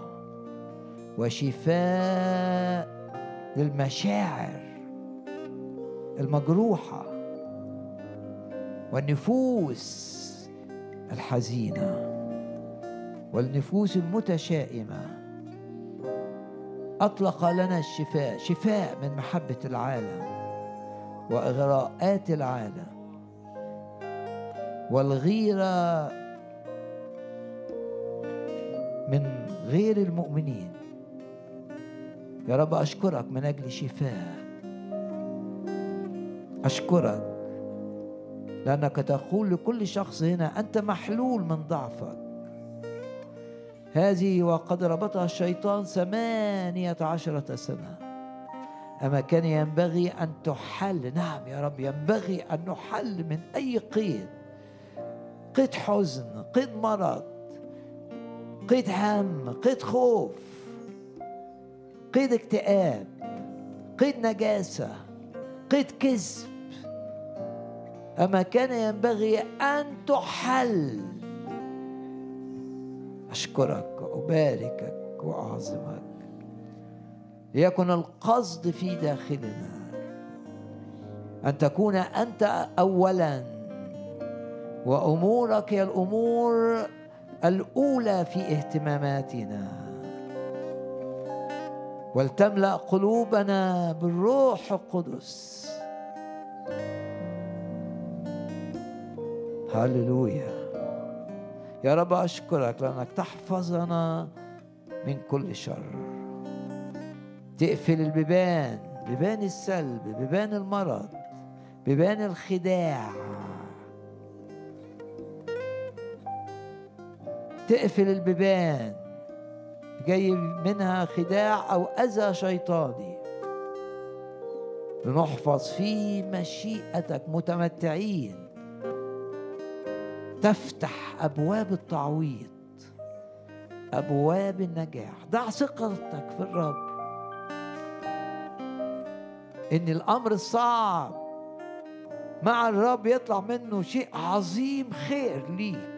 وشفاء للمشاعر المجروحة والنفوس الحزينة والنفوس المتشائمة. أطلق لنا الشفاء شفاء من محبة العالم وإغراءات العالم. والغيرة من غير المؤمنين. يا رب أشكرك من أجل شفاء. أشكرك لأنك تقول لكل شخص هنا أنت محلول من ضعفك. هذه وقد ربطها الشيطان ثمانية عشرة سنة. أما كان ينبغي أن تحل. نعم يا رب ينبغي أن نحل من أي قيد. قيد حزن قيد مرض قيد هم قيد خوف قيد اكتئاب قيد نجاسة قيد كذب. أما كان ينبغي أن تحل. أشكرك وأباركك وأعظمك. ليكن القصد في داخلنا أن تكون أنت أولا. وأمورك هي الأمور الأولى في اهتماماتنا. ولتملأ قلوبنا بالروح القدس. هللويا. يا رب أشكرك لأنك تحفظنا من كل شر. تقفل البيبان بيبان السلب بيبان المرض بيبان الخداع. تقفل البيبان. جاي منها خداع أو أذى شيطاني. لنحفظ في مشيئتك متمتعين. تفتح أبواب التعويض. أبواب النجاح. ضع ثقتك في الرب. إن الأمر الصعب مع الرب يطلع منه شيء عظيم خير ليك.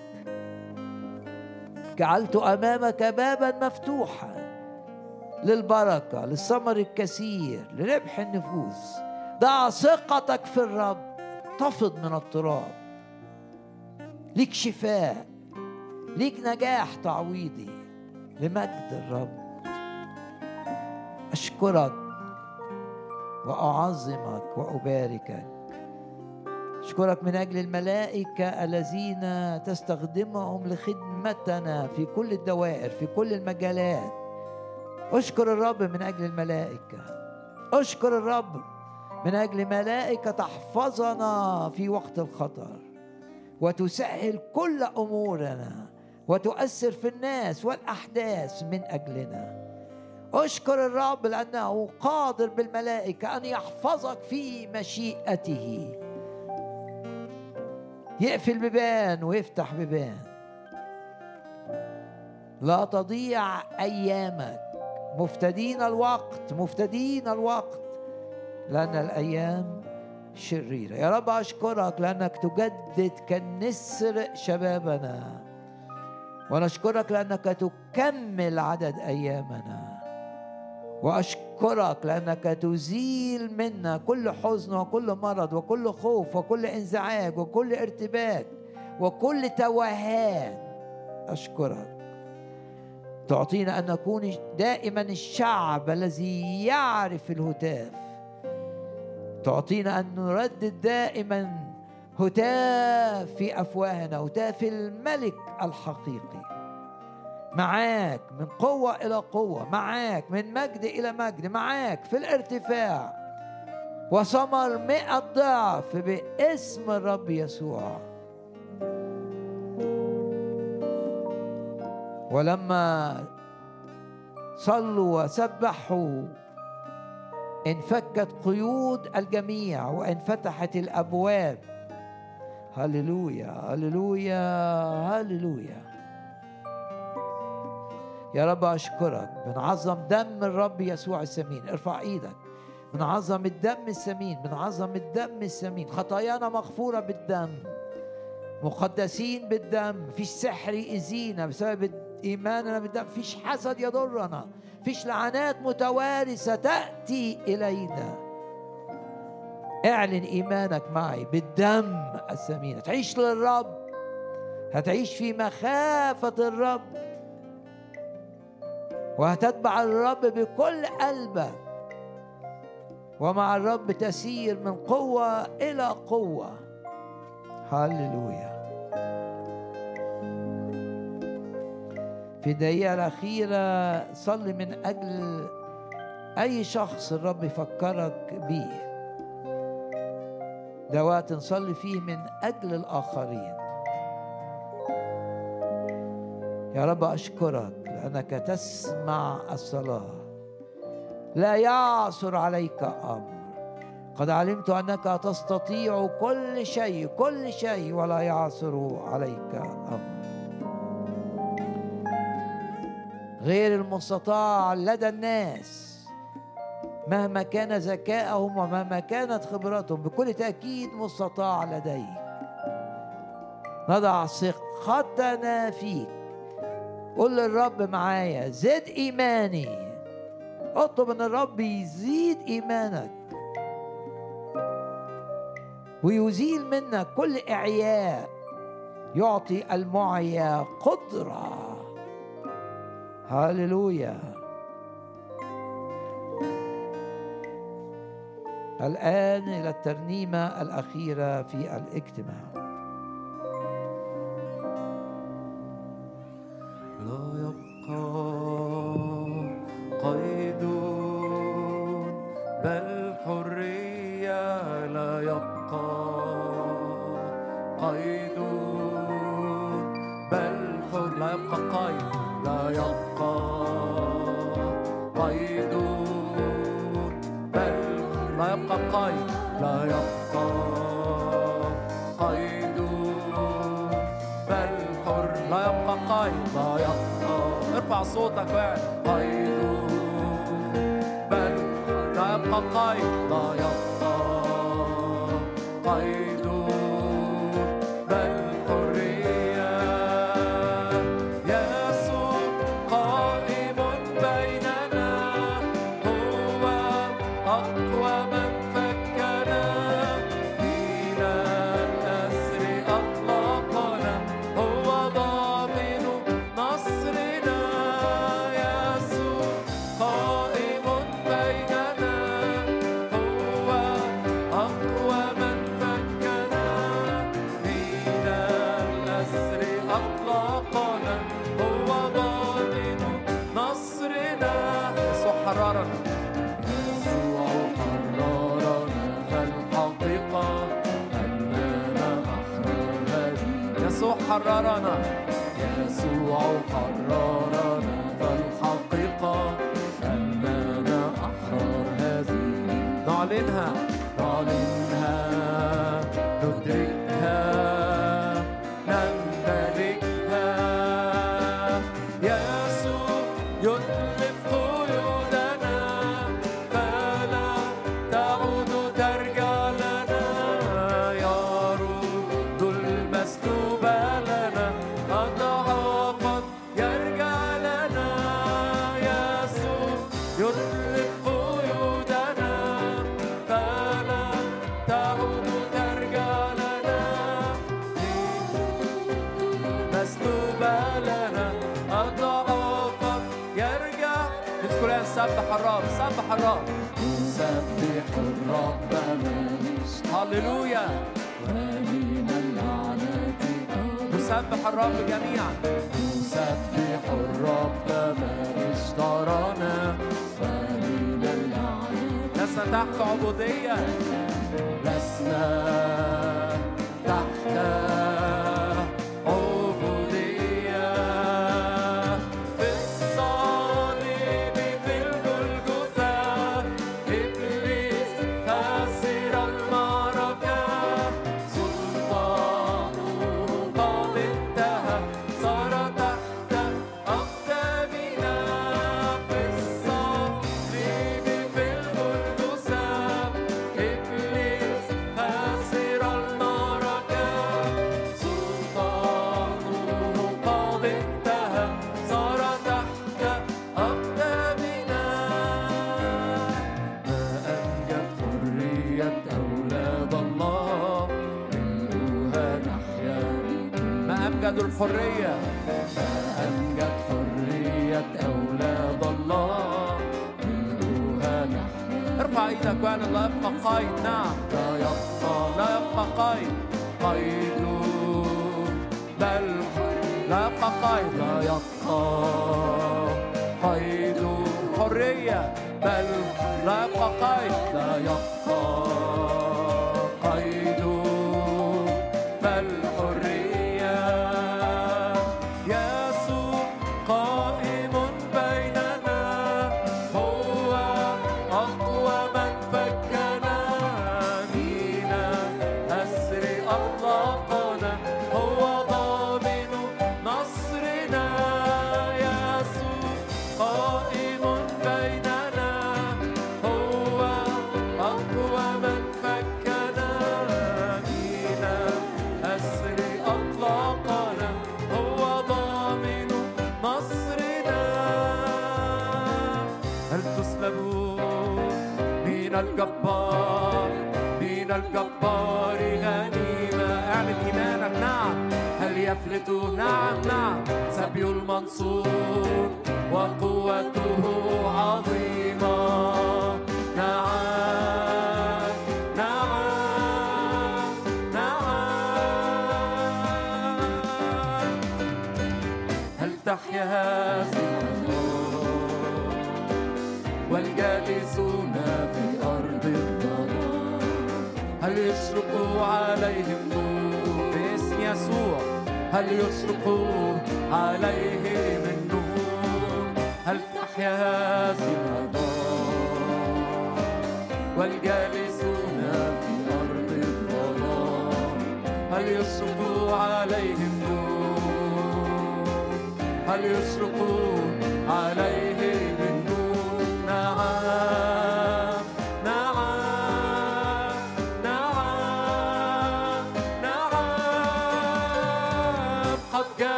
جعلت أمامك بابا مفتوحا للبركة للثمر الكثير لربح النفوس. ضع ثقتك في الرب تفض من التراب. ليك شفاء ليك نجاح تعويضي لمجد الرب. أشكرك وأعظمك وأباركك. أشكرك من أجل الملائكة الذين تستخدمهم لخدمتنا في كل الدوائر في كل المجالات. أشكر الرب من أجل الملائكة. أشكر الرب من أجل ملائكة تحفظنا في وقت الخطر. وتسهل كل أمورنا وتؤثر في الناس والأحداث من أجلنا. أشكر الرب لأنه قادر بالملائكة أن يحفظك في مشيئته. يقفل بيبان ويفتح بيبان لا تضيع أيامك. مفتدين الوقت مفتدين الوقت. لأن الأيام شريرة. يا رب أشكرك لأنك تجدد كالنسر شبابنا. ونشكرك لأنك تكمل عدد أيامنا. وأشكرك لأنك تزيل منا كل حزن وكل مرض وكل خوف وكل انزعاج وكل ارتباك وكل توهان. أشكرك. تعطينا أن نكون دائما الشعب الذي يعرف الهتاف. تعطينا أن نردد دائما هتاف في أفواهنا هتاف الملك الحقيقي. معاك من قوة إلى قوة معاك من مجد إلى مجد معاك في الارتفاع. وثمر مئة ضعف باسم الرب يسوع. ولما صلوا وسبحوا انفكت قيود الجميع وانفتحت الأبواب. هللويا هللويا هللويا. يا رب أشكرك. بنعظم دم الرب يسوع السمين. ارفع إيدك. بنعظم الدم السمين. بنعظم الدم السمين. خطايانا مغفورة بالدم. مقدسين بالدم. فيش سحر يأذينا بسبب إيماننا بالدم. فيش حسد يضرنا. فيش لعنات متوارثة تأتي إلينا. اعلن إيمانك معي بالدم الثمين هتعيش للرب. هتعيش في مخافة الرب. وهتتبع الرب بكل قلبك. ومع الرب تسير من قوة إلى قوة. هللويا. في الدقيقة الأخيرة صلي من أجل أي شخص الرب يفكرك بيه. ده وقت نصلي فيه من أجل الآخرين. يا رب أشكرك. لأنك تسمع الصلاة. لا يعثر عليك أمر. قد علمت أنك تستطيع كل شيء كل شيء ولا يعثر عليك أمر. غير المستطاع لدى الناس. مهما كان ذكائهم ومهما كانت خبرتهم بكل تأكيد مستطاع لديك. نضع ثقتنا فيك. قل للرب معايا زد إيماني. اطلب إن الرب يزيد إيمانك. ويزيل منك كل إعياء يعطي المعيا قدرة. هللويا. الآن إلى الترنيمة الأخيرة في الاجتماع. ارفع صوتك واعلن حررنا يسوع حررنا فالحقيقة أننا أحرار هذه. نعلنها. نسبح الرب سبح الرب نسبح الرب ماليش هللويا. ومن اللعنات نسبح الرب جميعا. نسبح الرب من اشترانا ومن اللعنات لسنا تحت عبودية. لسنا. Jorge Reyes.